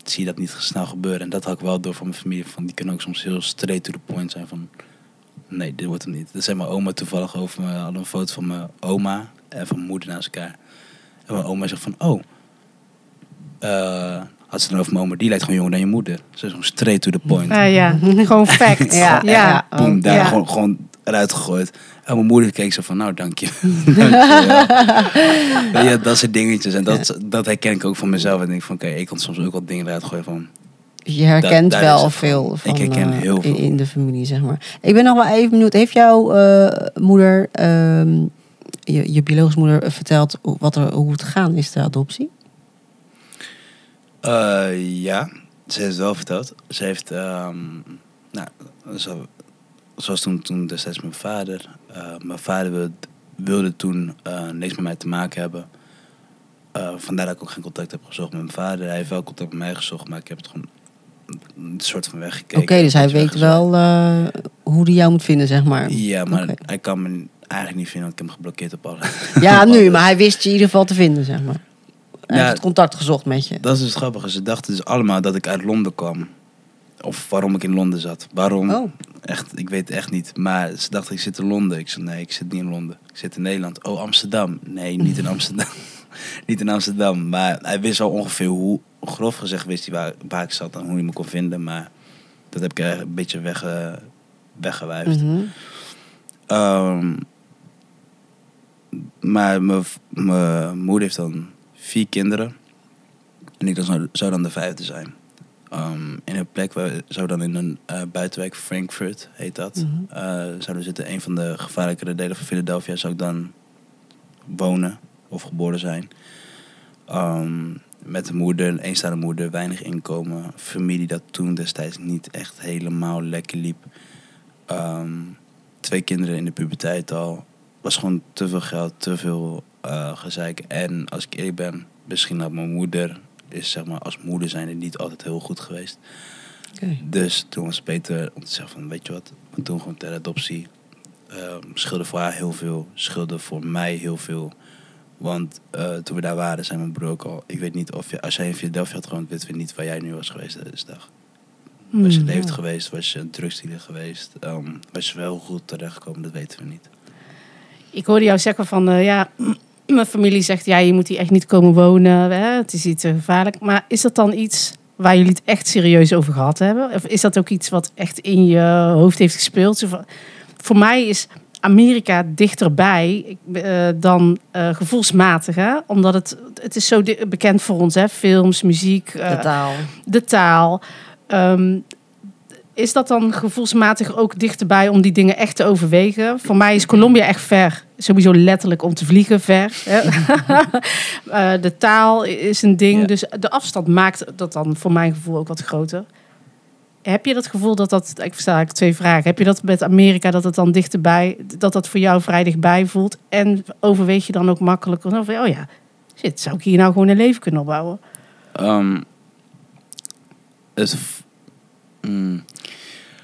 zie je dat niet snel gebeuren. En dat had ik wel door van mijn familie. Van, die kunnen ook soms heel straight to the point zijn van... Nee, dit wordt hem niet. Dat zei mijn oma toevallig over me. hadden een foto van mijn oma en van mijn moeder naast elkaar. En mijn oma zegt van... Oh, eh, had ze dan over mijn oma, die lijkt gewoon jonger dan je moeder. Ze is gewoon straight to the point. Ah, ja, <laughs> gewoon fact. <laughs> Ja, ja. ja. Boom, daar Ja. gewoon, gewoon eruit gegooid. En mijn moeder keek zo van, nou, dank je. <laughs> Ja, dat soort dingetjes. En dat, dat herken ik ook van mezelf. En denk ik van, oké, ik kan soms ook wat dingen eruit gooien van... Je herkent wel het van. veel Ik herken eh, heel veel. In, in de familie, zeg maar. Ik ben nog wel even benieuwd. Heeft jouw eh, moeder, ehm, je, je biologische moeder, eh, verteld wat er, hoe het gegaan is, de adoptie? Ja, ze heeft het wel verteld. Ze heeft, ehm, nou, zo, zoals toen, toen destijds mijn vader. eh, mijn vader wilde, wilde toen eh, niks met mij te maken hebben. Eh, vandaar dat ik ook geen contact heb gezocht met mijn vader. Hij heeft wel contact met mij gezocht, maar ik heb het gewoon een soort van weggekeken. Oké, dus hij weet wel hoe hij jou moet vinden, zeg maar. Ja, maar hij kan me eigenlijk niet vinden, want ik heb hem geblokkeerd op alle. Ja, <laughs> op nu, alles. maar hij wist je in ieder geval te vinden, zeg maar. Hij Ja. heeft contact gezocht met je. Dat is het grappige. Ze dachten dus allemaal dat ik uit Londen kwam. Of waarom ik in Londen zat. Waarom? Oh, Echt, ik weet het echt niet. Maar ze dachten, ik zit in Londen. Ik zei, nee, ik zit niet in Londen. Ik zit in Nederland. Oh, Amsterdam. Nee, niet in <laughs> Amsterdam. <laughs> niet in Amsterdam. Maar hij wist al ongeveer hoe, grof gezegd wist hij waar, waar ik zat en hoe hij me kon vinden. Maar dat heb ik een beetje wegge, weggewuifd. mhm. Ehm, maar mijn moeder heeft dan vier kinderen. En ik dan zou, zou dan de vijfde zijn. Ehm, in een plek waar zou dan in een eh, buitenwijk, Frankfurt heet dat. Mhm. eh, zouden we zitten. Een van de gevaarlijkere delen van Philadelphia zou ik dan wonen of geboren zijn. Ehm, met een moeder, een eenstaande moeder, weinig inkomen. Familie dat toen destijds niet echt helemaal lekker liep. Ehm, twee kinderen in de puberteit al. Was gewoon te veel geld, te veel eh gezeik. En als ik eerlijk ben, misschien had mijn moeder, is zeg maar als moeder zijn niet altijd heel goed geweest. Dus toen was het beter om te zeggen van, weet je wat, we doen gewoon ter adoptie. Scheelde voor haar heel veel, scheelde voor mij heel veel. Want eh, toen we daar waren, zei mijn broer ook al, ik weet niet of je, als jij in Philadelphia had gewoond, weten we niet waar jij nu was geweest deze dag. Was je Hmm. leeft geweest, was je een drugsdealer geweest, ehm, was je wel goed terechtgekomen, dat weten we niet. Ik hoorde jou zeggen van, eh, ja, mijn familie zegt, ja, je moet hier echt niet komen wonen. Hè? Het is iets te gevaarlijk. Maar is dat dan iets waar jullie het echt serieus over gehad hebben? Of is dat ook iets wat echt in je hoofd heeft gespeeld? Voor mij is Amerika dichterbij eh, dan eh, gevoelsmatig. Hè? Omdat het, het is zo bekend voor ons, hè? films, muziek, eh, De taal. de taal. Ehm, is dat dan gevoelsmatig ook dichterbij om die dingen echt te overwegen? Voor mij is Colombia echt ver. Sowieso letterlijk om te vliegen ver. hè. <laughs> Eh, de taal is een ding. Ja. Dus de afstand maakt dat dan voor mijn gevoel ook wat groter. Heb je dat gevoel dat dat... Ik versta eigenlijk twee vragen. Heb je dat met Amerika, dat het dan dichterbij... dat dat voor jou vrij dichtbij voelt? En overweeg je dan ook makkelijker? Van, oh ja, shit, zou ik hier nou gewoon een leven kunnen opbouwen? Ehm, het, mm,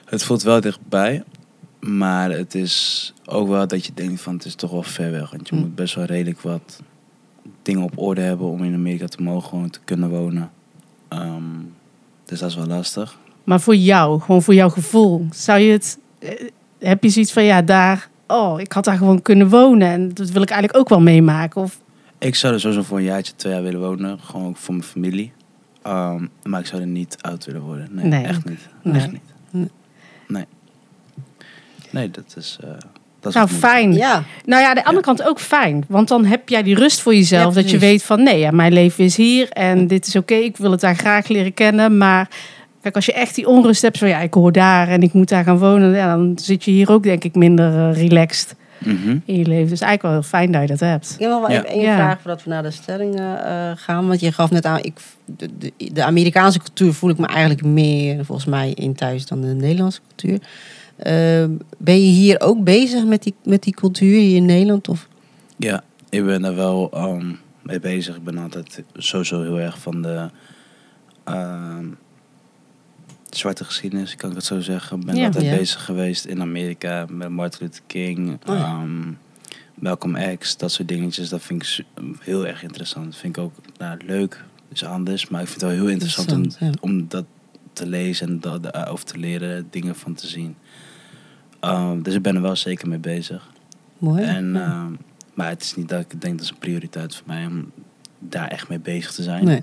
het voelt wel dichtbij, maar het is ook wel dat je denkt van het is toch wel ver weg. Want je Hm. moet best wel redelijk wat dingen op orde hebben om in Amerika te mogen gewoon te kunnen wonen. Ehm, dus dat is wel lastig. Maar voor jou, gewoon voor jouw gevoel, zou je het. eh, Heb je zoiets van ja, daar. Oh, ik had daar gewoon kunnen wonen. En dat wil ik eigenlijk ook wel meemaken. Of, Ik zou er sowieso voor een jaartje, twee jaar willen wonen. Gewoon ook voor mijn familie. Ehm, maar ik zou er niet oud willen worden. Nee, Nee, echt niet. nee. Echt niet. Nee. Nee. Nee, dat is... eh, dat is nou, fijn. Ja, Nou ja, aan de andere kant ook fijn. Want dan heb jij die rust voor jezelf. Ja, dat je weet van nee, ja, mijn leven is hier. En dit is oké. ik wil het daar graag leren kennen. Maar kijk, als je echt die onrust hebt. Van ja, ik hoor daar en ik moet daar gaan wonen. Ja, dan zit je hier ook denk ik minder eh, relaxed Mhm. in je leven. Dus eigenlijk wel heel fijn dat je dat hebt. Ik heb wel Ja. één Ja. vraag voordat we naar de stellingen eh, gaan. Want je gaf net aan, ik, de, de, de Amerikaanse cultuur voel ik me eigenlijk meer volgens mij in thuis dan de Nederlandse cultuur. Eh, ben je hier ook bezig met die, met die cultuur hier in Nederland? Of? Ja, ik ben er wel ehm, mee bezig. Ik ben altijd sowieso heel erg van de ehm, zwarte geschiedenis, kan ik het zo zeggen. Ik ben Ja. altijd Ja. bezig geweest in Amerika met Martin Luther King, Oh ja. ehm, Malcolm X, dat soort dingetjes. Dat vind ik heel erg interessant. Dat vind ik ook nou, leuk, is anders, maar ik vind het wel heel interessant, Interessant, om, om dat te lezen en dat, daarover te leren, dingen van te zien. Ehm, dus ik ben er wel zeker mee bezig. Mooi. En, Ja. ehm, maar het is niet dat ik denk dat is een prioriteit voor mij om daar echt mee bezig te zijn. nee.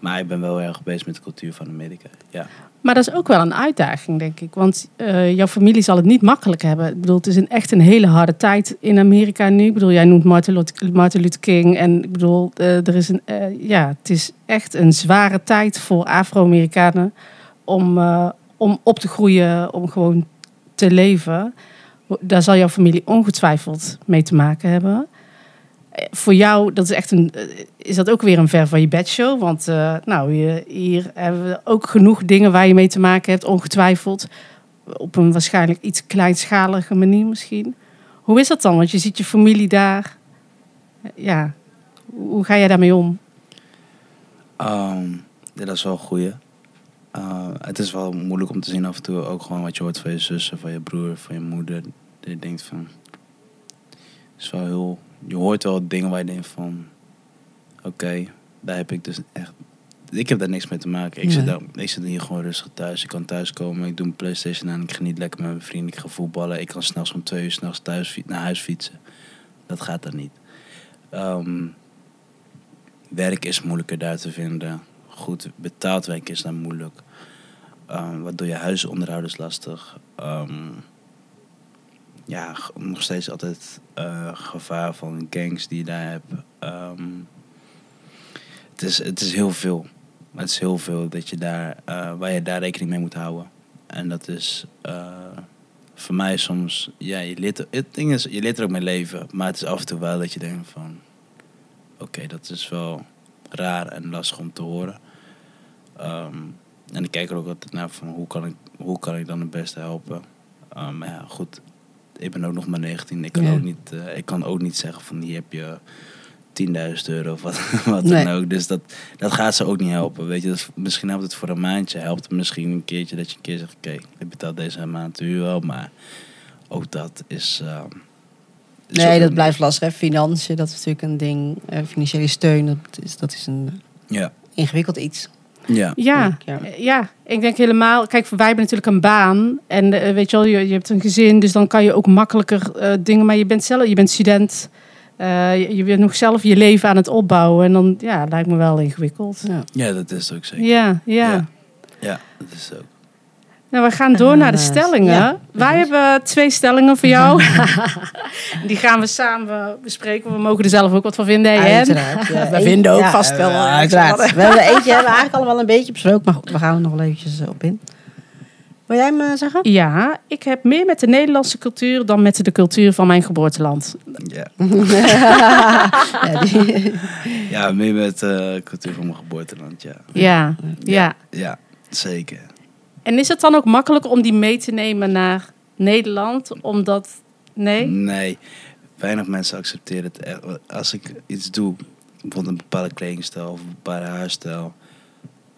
Maar ik ben wel erg bezig met de cultuur van Amerika. Ja, Maar dat is ook wel een uitdaging, denk ik. Want eh, jouw familie zal het niet makkelijk hebben. Ik bedoel, het is een, echt een hele harde tijd in Amerika nu. Ik bedoel, jij noemt Martin Luther, King. En ik bedoel, eh, er is een, eh, ja, het is echt een zware tijd voor Afro-Amerikanen om, om op te groeien, om gewoon te leven. Daar zal jouw familie ongetwijfeld mee te maken hebben. Eh, Voor jou, dat is echt een, eh, is dat ook weer een ver van je bedshow? Want eh, nou, hier hebben we ook genoeg dingen waar je mee te maken hebt, ongetwijfeld. Op een waarschijnlijk iets kleinschalige manier misschien. Hoe is dat dan? Want je ziet je familie daar. Ja, hoe ga jij daarmee om? Ehm, dat is wel een goeie. Uh, het is wel moeilijk om te zien af en toe ook gewoon wat je hoort van je zussen, van je broer, van je moeder. Dat je denkt van... Het is wel heel... Je hoort wel dingen waar je denkt van... Oké, daar heb ik dus echt... Ik heb daar niks mee te maken. Ik, zit, daar, ik zit hier gewoon rustig thuis. Ik kan thuiskomen, ik doe mijn Playstation aan. Ik geniet lekker met mijn vrienden. Ik ga voetballen. Ik kan s'nachts om twee uur s'nachts thuis naar huis fietsen. Dat gaat dan niet. Ehm, werk is moeilijker daar te vinden. Goed betaald werk is dan moeilijk. Ehm waardoor je huisonderhoud is lastig. Ehm, ja, nog steeds altijd eh, gevaar van gangs die je daar hebt. Ehm, het, is, het is heel veel. Het is heel veel dat je daar, eh, waar je daar rekening mee moet houden. En dat is eh, voor mij soms, ja, je leert, er- het ding is, je leert er ook mee leven. Maar het is af en toe wel dat je denkt van, oké, dat is wel raar en lastig om te horen. Ehm, en ik kijk er ook altijd naar van hoe kan ik, hoe kan ik dan het beste helpen. Ehm, maar ja, goed. Ik ben ook nog maar 19. Ik kan, Ja. ook, niet, eh, ik kan ook niet zeggen van hier heb je 10.000 euro of wat, <laughs> wat Nee. dan ook. Dus dat, dat gaat ze ook niet helpen. Weet je, misschien helpt het voor een maandje. Helpt het misschien een keertje dat je een keer zegt: Oké, ik betaal deze maand de huur wel. Maar ook dat is. ehm, is Nee, dat blijft lastig. Hè. Financiën, dat is natuurlijk een ding. Eh, financiële steun, dat is, dat is een Ja. ingewikkeld iets. Ja. Ja, Ja. ja. ja, ik denk helemaal. Kijk, wij hebben natuurlijk een baan. En eh, weet je wel, je, je hebt een gezin. Dus dan kan je ook makkelijker eh, dingen. Maar je bent zelf, je bent student. Eh, je, je bent nog zelf je leven aan het opbouwen. En dan, ja, lijkt me wel ingewikkeld. Ja. ja, dat is het ook zeker. Ja, ja. Ja. Ja, dat is ook. Nou, we gaan door naar de Eh, stellingen. ja, Wij hebben twee stellingen voor jou. <laughs> Die gaan we samen bespreken. We mogen er zelf ook wat van vinden. Uiteraard. Ja, We vinden ook ja, vast wel. ja, uiteraard. We hebben eentje hebben we eigenlijk al wel een beetje besproken. Maar goed, we gaan er nog wel eventjes eh, op in. Wil jij hem eh, zeggen? Ja, ik heb meer met de Nederlandse cultuur dan met de cultuur van mijn geboorteland. Ja, <laughs> <laughs> ja, die, ja meer met eh cultuur van mijn geboorteland. Ja. Ja, ja. ja, zeker. En is het dan ook makkelijker om die mee te nemen naar Nederland? Omdat, nee? Nee, weinig mensen accepteren het. echt. Als ik iets doe, bijvoorbeeld een bepaalde kledingstijl of een bepaalde haarstijl,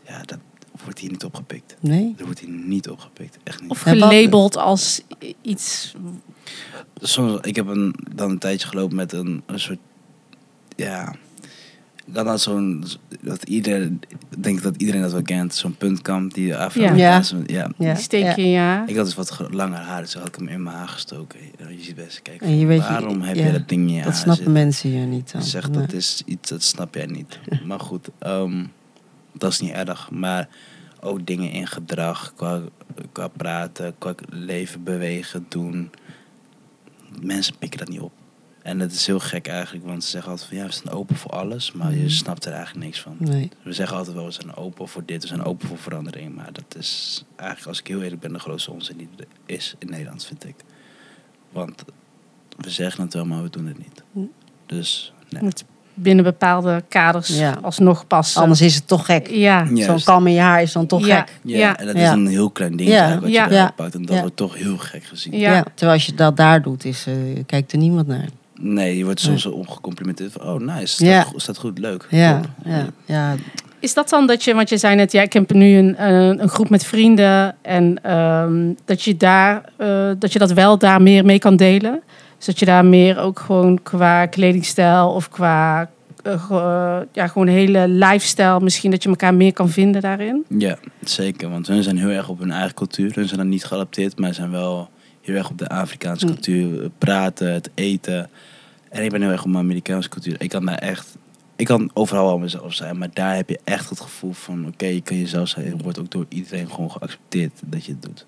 ja, dat wordt hier niet opgepikt. nee? Dat wordt hier niet opgepikt, echt niet. Of gelabeld als iets... Soms, ik heb een, dan een tijdje gelopen met een, een soort, ja, dan had zo'n, dat iedereen, ik denk dat iedereen dat wel kent, zo'n puntkamp die afro Ja. ja. Ja. ja. Ja, die steek je ja. haar. Ik had dus wat langer haar, dus had ik hem in mijn haar gestoken. Je ziet best, kijk, En je weet je- waarom heb ja, je dat ding in je haar Dat snappen zitten? mensen hier niet. Dan. Je zegt Nee. dat is iets, dat snap jij niet. <laughs> Maar goed, ehm, dat is niet erg. Maar ook dingen in gedrag, qua, qua praten, qua leven, bewegen, doen. Mensen pikken dat niet op. En dat is heel gek eigenlijk, want ze zeggen altijd van ja, we zijn open voor alles, maar Mhm. je snapt er eigenlijk niks van. Nee. We zeggen altijd wel, we zijn open voor dit, we zijn open voor verandering. Maar dat is eigenlijk, als ik heel eerlijk ben, de grootste onzin die er is in Nederland, vind ik. Want we zeggen het wel, maar we doen het niet. Hm. Dus, nee. Moet binnen bepaalde kaders Ja. alsnog passen. Anders is het toch gek. Ja. Zo'n kam in je haar is dan toch Ja. gek. Ja, Ja. en dat Ja. is een heel klein dingetje Ja. eigenlijk wat Ja. je eruit Ja. pakt. En dat Ja. wordt toch heel gek gezien. Ja. Terwijl als je dat daar doet, is, eh, kijkt er niemand naar. Nee, je wordt soms van, oh nice, staat, Ja. go- staat goed, leuk. Ja, ja, ja. Is dat dan dat je, want je zei net, ja, ik heb nu een, eh, een groep met vrienden en ehm, dat je daar, eh, dat je dat wel daar meer mee kan delen? Dus dat je daar meer ook gewoon qua kledingstijl of qua eh, ja, gewoon hele lifestyle, misschien dat je elkaar meer kan vinden daarin? Ja, zeker. Want hun zijn heel erg op hun eigen cultuur. Hun zijn dan niet geadapteerd, maar zijn wel heel erg op de Afrikaanse cultuur. Het Praten, het eten. En ik ben heel erg op mijn Amerikaanse cultuur. Ik kan daar echt ik kan overal wel mezelf zijn, maar daar heb je echt het gevoel van, oké, je kan jezelf zijn. En wordt ook door iedereen gewoon geaccepteerd dat je het doet.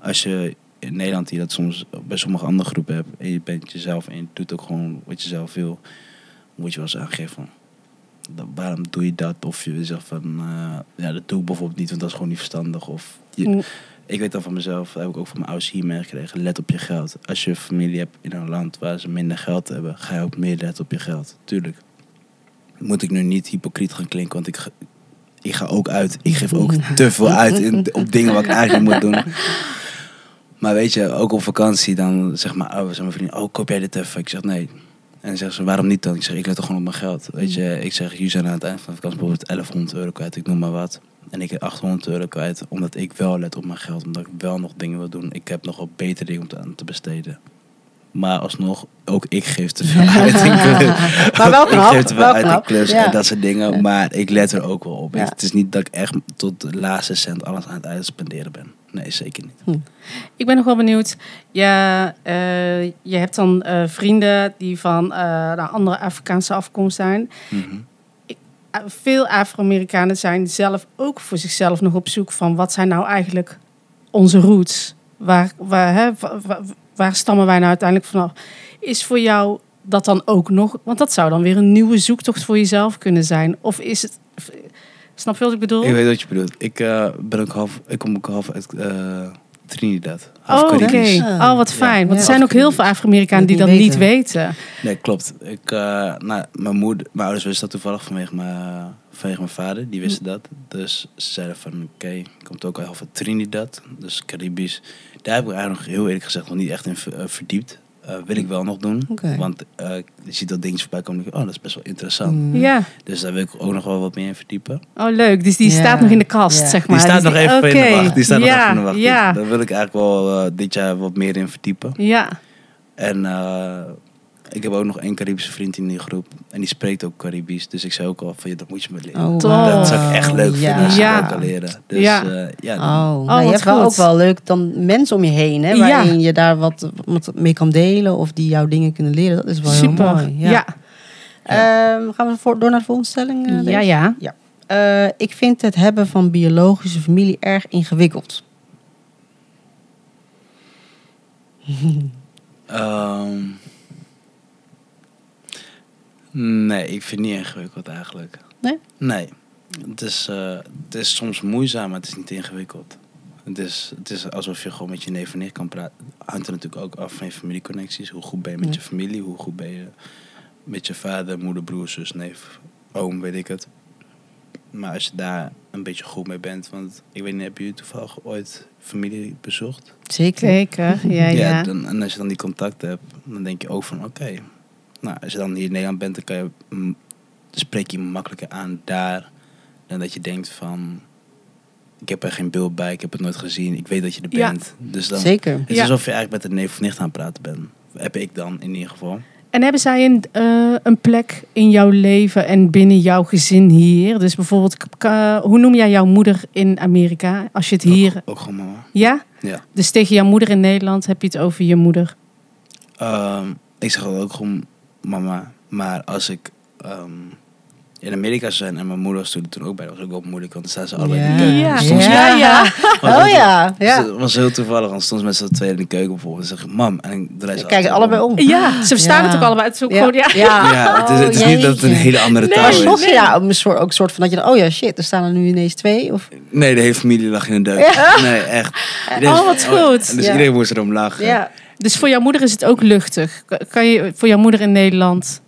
Als je in Nederland hier dat soms bij sommige andere groepen hebt en je bent jezelf en je doet ook gewoon wat je zelf wil, moet je wel eens aangeven van, "Dat- waarom doe je dat? Of je zegt van, eh, ja, dat doe ik bijvoorbeeld niet, want dat is gewoon niet verstandig. Of je, Mm. Ik weet dan van mezelf, dat heb ik ook van mijn ouders hier meegekregen. Let op je geld. Als je familie hebt in een land waar ze minder geld hebben, ga je ook meer letten op je geld. Tuurlijk. Moet ik nu niet hypocriet gaan klinken, want ik ga, ik ga ook uit. Ik geef ook <laughs> te veel uit in, op dingen wat ik eigenlijk moet doen. Maar weet je, ook op vakantie, dan zeg maar, oh, zeg mijn vrienden, oh, koop jij dit even? Ik zeg nee. En dan zeggen ze, waarom niet dan? Ik zeg, ik let toch gewoon op mijn geld. Weet je, ik zeg, jullie zijn aan het eind van de vakantie bijvoorbeeld 1100 euro kwijt, ik noem maar wat. En ik heb 800 euro kwijt, omdat ik wel let op mijn geld. Omdat ik wel nog dingen wil doen. Ik heb nog wel betere dingen om te, aan te besteden. Maar alsnog, ook ik geef te veel <laughs> uit in klus. Maar wel ik geef te veel wel uit in knap, klus ja. en dat soort dingen. Maar ik let er ook wel op. Ja. Het is niet dat ik echt tot de laatste cent alles aan het uitspenderen ben. Nee, zeker niet. Ik ben nog wel benieuwd. Ja, eh, je hebt dan eh, vrienden die van nou, andere Afrikaanse afkomst zijn. Mhm. Uh, veel Afro-Amerikanen zijn zelf ook voor zichzelf nog op zoek van wat zijn nou eigenlijk onze roots? Waar, waar, hè, wa- wa- waar stammen wij nou uiteindelijk vanaf? Is voor jou dat dan ook nog? Want dat zou dan weer een nieuwe zoektocht voor jezelf kunnen zijn. Of is het. Snap je wat ik bedoel? Ik weet wat je bedoelt. Ik, eh, ben ook half, ik kom ook half uit eh, Trinidad. Oh, oké. Ah. Oh, wat fijn. Want Ja. er zijn ook heel veel Afro-Amerikanen die Dat niet niet weten. Nee, klopt. Ik, eh, nou, mijn, moeder, mijn ouders wisten dat toevallig vanwege mijn, vanwege mijn vader. Die wisten dat. Dus ze zeiden van, oké, komt ook al van Trinidad. Dus Caribisch. Daar heb ik eigenlijk nog heel eerlijk gezegd nog niet echt in eh, verdiept. Eh, wil ik wel nog doen. Want eh, je ziet dat dingetjes voorbij komen. Oh, dat is best wel interessant. Mm. Ja. Dus daar wil ik ook nog wel wat meer in verdiepen. Oh, leuk. Dus die Ja. staat nog in de kast, Ja. zeg maar. Die staat Dus nog even in de wacht. Die staat nog even in de wacht. Daar wil ik eigenlijk wel eh, dit jaar wat meer in verdiepen. ja. En eh, ik heb ook nog één Caribische vriend in die groep. En die spreekt ook Caribisch. Dus ik zei ook al van, ja, dat moet je me leren. Oh. Dat zou ik echt leuk Ja. vinden als je Ja. dat kan leren. Dus Ja. ja, ja Oh, nou, je wat hebt wel ook wel leuk dan mensen om je heen, hè, Ja. waarin je daar wat, wat mee kan delen of die jouw dingen kunnen leren. Dat is wel Super. heel mooi. Ja. Ja. Ehm, gaan we voor, door naar de volgende stelling? eh, Ja, Lees? ja. Eh, ik vind het hebben van biologische familie erg ingewikkeld. Ehm, nee, ik vind het niet ingewikkeld eigenlijk. Nee? Nee. Het is, eh, het is soms moeizaam, maar het is niet ingewikkeld. Het is, het is alsof je gewoon met je neef en nicht kan praten. Hangt er natuurlijk ook af van je familieconnecties. Hoe goed ben je met Ja. je familie? Hoe goed ben je met je vader, moeder, broer, zus, neef, oom, weet ik het. Maar als je daar een beetje goed mee bent, want ik weet niet, heb je toevallig ooit familie bezocht? Zeker. Zeker. Ja, ja. dan, en als je dan die contacten hebt, dan denk je ook van oké. Nou, als je dan hier in Nederland bent, dan kan je, mm, spreek je makkelijker aan daar. Dan dat je denkt van, ik heb er geen beeld bij, ik heb het nooit gezien, ik weet dat je er Ja. bent. Dus dan, Zeker. het is Ja. alsof je eigenlijk met een neef of nicht aan het praten bent. Heb ik dan in ieder geval. En hebben zij een, eh, een plek in jouw leven en binnen jouw gezin hier? Dus bijvoorbeeld, hoe noem jij jouw moeder in Amerika? Als je het hier... Ook, ook gewoon mama. Ja? Ja. Dus tegen jouw moeder in Nederland heb je het over je moeder. Ehm, ik zeg ook gewoon mama. Maar als ik ehm, in Amerika zou zijn en mijn moeder was toen, toen ook bij, dat was ook wel moeilijk. Want dan staan ze allebei in de keuken. Ja. Soms- Ja, ja. Oh ja. Ja. het was heel toevallig, want stond ze met z'n tweeën in de keuken bijvoorbeeld. En zeg ik, mam. En ik draai ze Kijk altijd allebei om. Ja, ze verstaan Ja. het ook allebei. Het is ook Ja. gewoon, ja. Ja, het is, het is Oh, niet dat het een hele andere Nee. taal Maar is. je ja, een soort, ook een soort van dat je dan, oh ja, shit, er staan er nu ineens twee. Of, Nee, de hele familie lag in de deuk. Nee, echt. Iedereen- Oh, wat goed. En dus Ja. iedereen moest erom lachen. ja. Dus voor jouw moeder is het ook luchtig. Kan je voor jouw moeder in Nederland...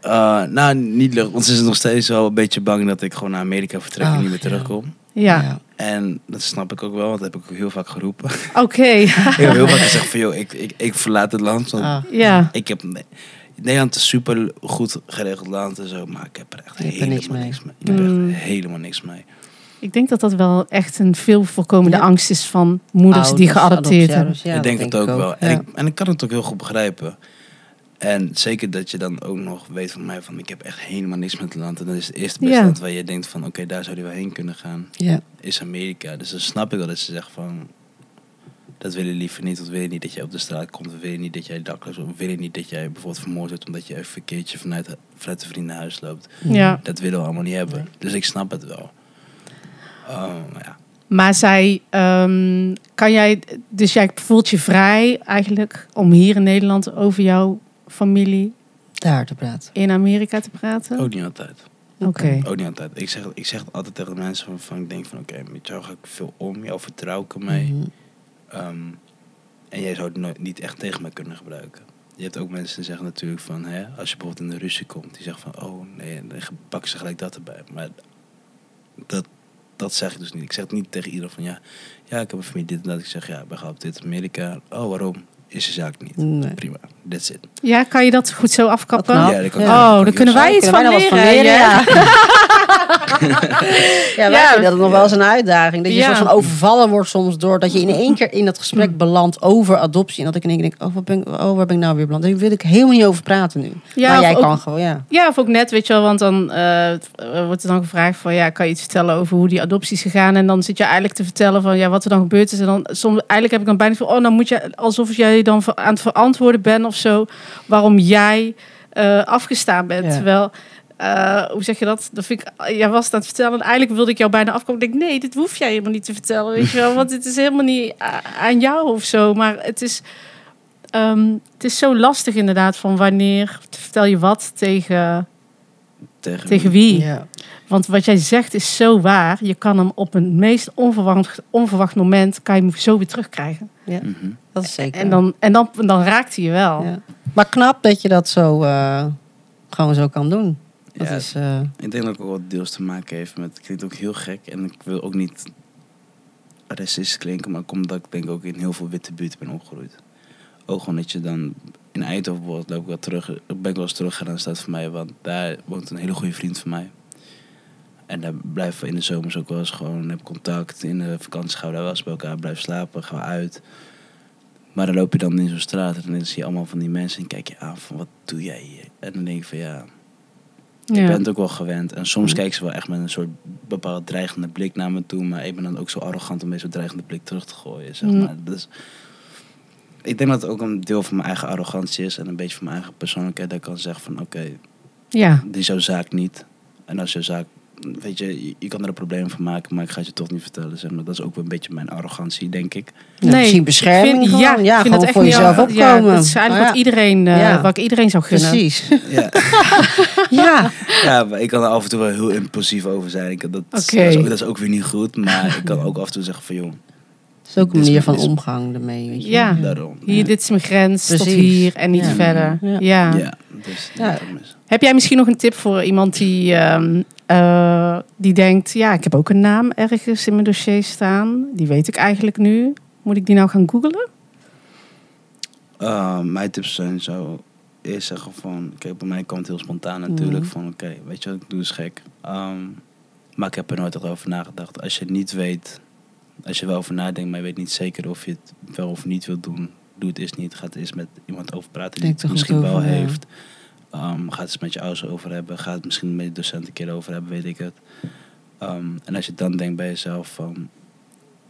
Eh, nou, niet lucht. Want ze is nog steeds wel een beetje bang dat ik gewoon naar Amerika vertrek en niet meer ja. terugkom. Ja, En dat snap ik ook wel, want dat heb ik ook heel vaak geroepen. <laughs> oké. heel vaak gezegd van, joh, ik, ik, ik verlaat het land. Want Ah. ja. ik heb... Nederland is een super goed geregeld land en zo, maar ik heb er echt er helemaal niks mee. niks mee. Ik heb Mm. echt helemaal niks mee. Ik denk dat dat wel echt een veel voorkomende Ja. angst is van moeders die geadopteerd hebben. ja, ik denk dat het ook, wel. En, ik, en ik kan het ook heel goed begrijpen. En zeker dat je dan ook nog weet van mij van ik heb echt helemaal niks met het land. En dat is het eerste beste Ja. land waar je denkt van oké, daar zou je wel heen kunnen gaan. Ja. Is Amerika. Dus dan snap ik wel dat ze zeggen van Dat wil je liever niet. Dat wil je niet dat jij op de straat komt. Dat wil je niet dat jij dakloos wordt. Wil je niet dat jij bijvoorbeeld vermoord wordt omdat je even een keertje vanuit, vanuit de vriendenhuis loopt. Ja. Dat willen we allemaal niet hebben. Dus ik snap het wel. Oh, maar ja. Maar zij, ehm, kan jij, dus jij voelt je vrij eigenlijk om hier in Nederland over jouw familie Daar te praten. in Amerika te praten? Ook niet altijd. Oké. Ook niet altijd. Ik zeg, ik zeg het altijd tegen de mensen waarvan ik denk van oké, met jou ga ik veel om. Jou vertrouw ik mee. Mhm. Ehm, en jij zou het nooit, niet echt tegen mij kunnen gebruiken. Je hebt ook mensen die zeggen natuurlijk van, hè, als je bijvoorbeeld in de ruzie komt, die zeggen van, oh nee, dan pakken ze gelijk dat erbij. Maar dat, dat zeg ik dus niet. Ik zeg het niet tegen iedereen van, ja, ja ik heb een familie dit en dat. Ik zeg, ja, ik ben geadopteerd in Amerika. Oh, waarom? Is de zaak niet. Nee. Prima, that's it. Ja, kan je dat goed zo afkappen? Wat knap. Ja, dat kan- Ja. Oh, dan kunnen wij iets van leren. ja. <laughs> <laughs> ja, wij vinden dat nog wel eens een uitdaging. Dat je soort van overvallen wordt soms door dat je in één keer in dat gesprek belandt over adoptie. En dat ik in één keer denk, oh, wat ben ik, oh waar ben ik nou weer beland? Daar wil ik helemaal niet over praten nu. Ja, maar jij ook- kan gewoon, ja. Ja, of ook net, weet je wel, want dan eh, wordt er dan gevraagd van, ja, kan je iets vertellen over hoe die adoptie is gegaan? En dan zit je eigenlijk te vertellen van, ja, wat er dan gebeurd is. En dan soms, eigenlijk heb ik dan bijna van, oh, dan moet je, alsof jij dan aan het verantwoorden bent of zo, waarom jij eh, afgestaan bent. Ja. Terwijl, eh, hoe zeg je dat? Dat vind ik, jij was het aan het vertellen en eigenlijk wilde ik jou bijna afkomen. Ik denk, nee, dit hoef jij helemaal niet te vertellen, weet je wel, want het is helemaal niet aan jou of zo. Maar het is, ehm, het is zo lastig inderdaad van wanneer vertel je wat tegen Tegen, tegen wie? ja. Want wat jij zegt is zo waar. Je kan hem op een meest onverwacht, onverwacht moment kan je hem zo weer terugkrijgen. Mhm. Dat is zeker. En dan, en dan, dan raakt hij je wel. Ja. Maar knap dat je dat zo eh, gewoon zo kan doen. Dat Ja, is, eh, Ik denk dat het ook wat deels te maken heeft met... Het klinkt ook heel gek en ik wil ook niet racistisch klinken... maar omdat ik denk ook in heel veel witte buurten ben opgegroeid. Ook gewoon dat je dan... In Eindhoven bijvoorbeeld loop ik wel terug... Ben ik wel eens teruggegaan staat voor mij... want daar woont een hele goede vriend van mij. En daar blijven we in de zomers ook wel eens gewoon... heb contact. In de vakantie gaan we daar wel eens bij elkaar blijven slapen. Gaan we uit. Maar dan loop je dan in zo'n straat... en dan zie je allemaal van die mensen... en kijk je aan van wat doe jij hier? En dan denk ik van ja... Ik Ja. ben het ook wel gewend. En soms kijken ze wel echt met een soort bepaald dreigende blik naar me toe. Maar ik ben dan ook zo arrogant om deze dreigende blik terug te gooien. Zeg maar. Dus ik denk dat het ook een deel van mijn eigen arrogantie is. En een beetje van mijn eigen persoonlijkheid. Dat ik kan zeggen van oké, Ja. die is jouw zaak niet. En als jouw zaak, weet je, je, je kan er een probleem van maken. Maar ik ga het je toch niet vertellen. Zeg maar. Dat is ook wel een beetje mijn arrogantie, denk ik. ja, misschien bescherming. ik vind- gewoon. ja, ik ja, vind gewoon het voor jezelf ja, opkomen. dat is eigenlijk wat iedereen, eh, Ja. wat ik iedereen zou gunnen. Precies. <laughs> Ja, <laughs> ja. ja maar ik kan er af en toe wel heel impulsief over zijn. Ik, dat, Oké. dat, is ook, dat is ook weer niet goed. Maar ik kan ook af en toe zeggen van joh, Dat is ook een manier van omgang ermee. Weet je. Ja. daarom. Hier, dit is mijn grens, tot hier en niet Ja. verder. Ja. Dus Ja. Heb jij misschien nog een tip voor iemand die, ehm, eh, die denkt... ja, ik heb ook een naam ergens in mijn dossier staan. Die weet ik eigenlijk nu. Moet ik die nou gaan googlen? Uh, mijn tips zijn zo eerst zeggen van, kijk bij mij komt het heel spontaan natuurlijk Mhm. van oké, weet je wat ik doe is gek. Ehm, maar ik heb er nooit over nagedacht. Als je niet weet, als je wel over nadenkt, maar je weet niet zeker of je het wel of niet wilt doen, doe het eens niet. Ga het eens met iemand over praten die het misschien wel over, ja. heeft. Ehm, ga het eens met je ouders over hebben. Ga het misschien met je docent een keer over hebben, weet ik het. Ehm, en als je dan denkt bij jezelf van,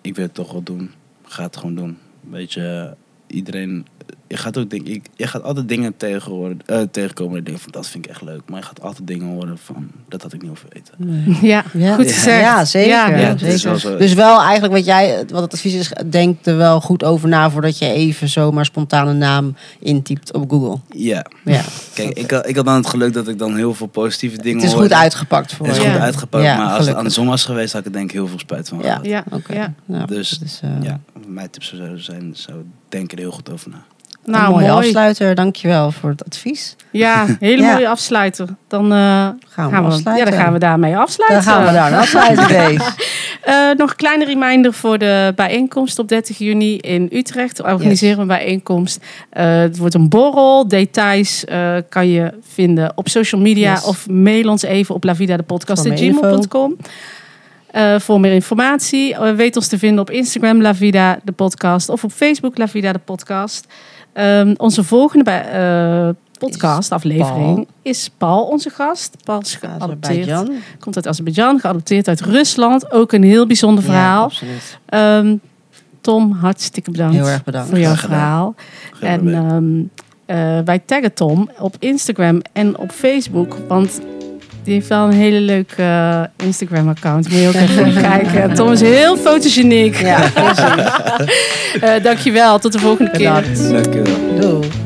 ik wil het toch wel doen, ga het gewoon doen. Weet je, iedereen, je gaat ook denk ik, je gaat altijd dingen tegenhoren, eh, tegenkomen en je denkt van dat vind ik echt leuk. Maar je gaat altijd dingen horen van, dat had ik niet hoeven weten. Nee. Ja, Ja. goed gezegd. Ja, zeker. Ja, zeker. wel zo. Dus wel eigenlijk wat jij, wat het advies is, denk er wel goed over na voordat je even zomaar spontaan een naam intypt op Google. Ja, Ja. kijk, ik had, ik had dan het geluk dat ik dan heel veel positieve dingen Het is hoorde. goed uitgepakt voor Het is goed uitgepakt, Ja, maar als het andersom was geweest, had ik er denk ik heel veel spijt van Ja. gehad. Ja, Oké. ja. Nou, Dus, eh, Ja, mijn tips zou zijn, zou denk er heel goed over na. Nou, een mooie mooi. afsluiter. Dankjewel voor het advies. Ja, <laughs> hele Ja. mooie afsluiter. Dan, eh, Gaan we, gaan we, afsluiten. ja, dan gaan we daarmee afsluiten. Dan gaan we daar <laughs> afsluiten, Grace. <laughs> Eh, nog een kleine reminder voor de bijeenkomst op 30 juni in Utrecht. We organiseren een bijeenkomst. Eh, het wordt een borrel. Details kan je vinden op social media Yes. of mail ons even op lavidadepodcast.gmail.com. Eh voor meer informatie, weet ons te vinden op Instagram La Vida de podcast of op Facebook La Vida de podcast. Ehm, onze volgende bij, eh, podcast Is is Paul onze gast. Paul is geadopteerd. Komt uit Azerbeidzjan, geadopteerd uit Rusland. Ook een heel bijzonder verhaal. Ehm, Tom, hartstikke bedankt, Heel erg bedankt. voor jouw verhaal. En ehm, eh, wij taggen Tom op Instagram en op Facebook. Want die heeft wel een hele leuke eh, Instagram-account. Moet je ook even <laughs> kijken. Tom is heel fotogeniek. Ja. <laughs> Eh, dankjewel. Tot de volgende keer. Bedankt. Dankjewel. Doei.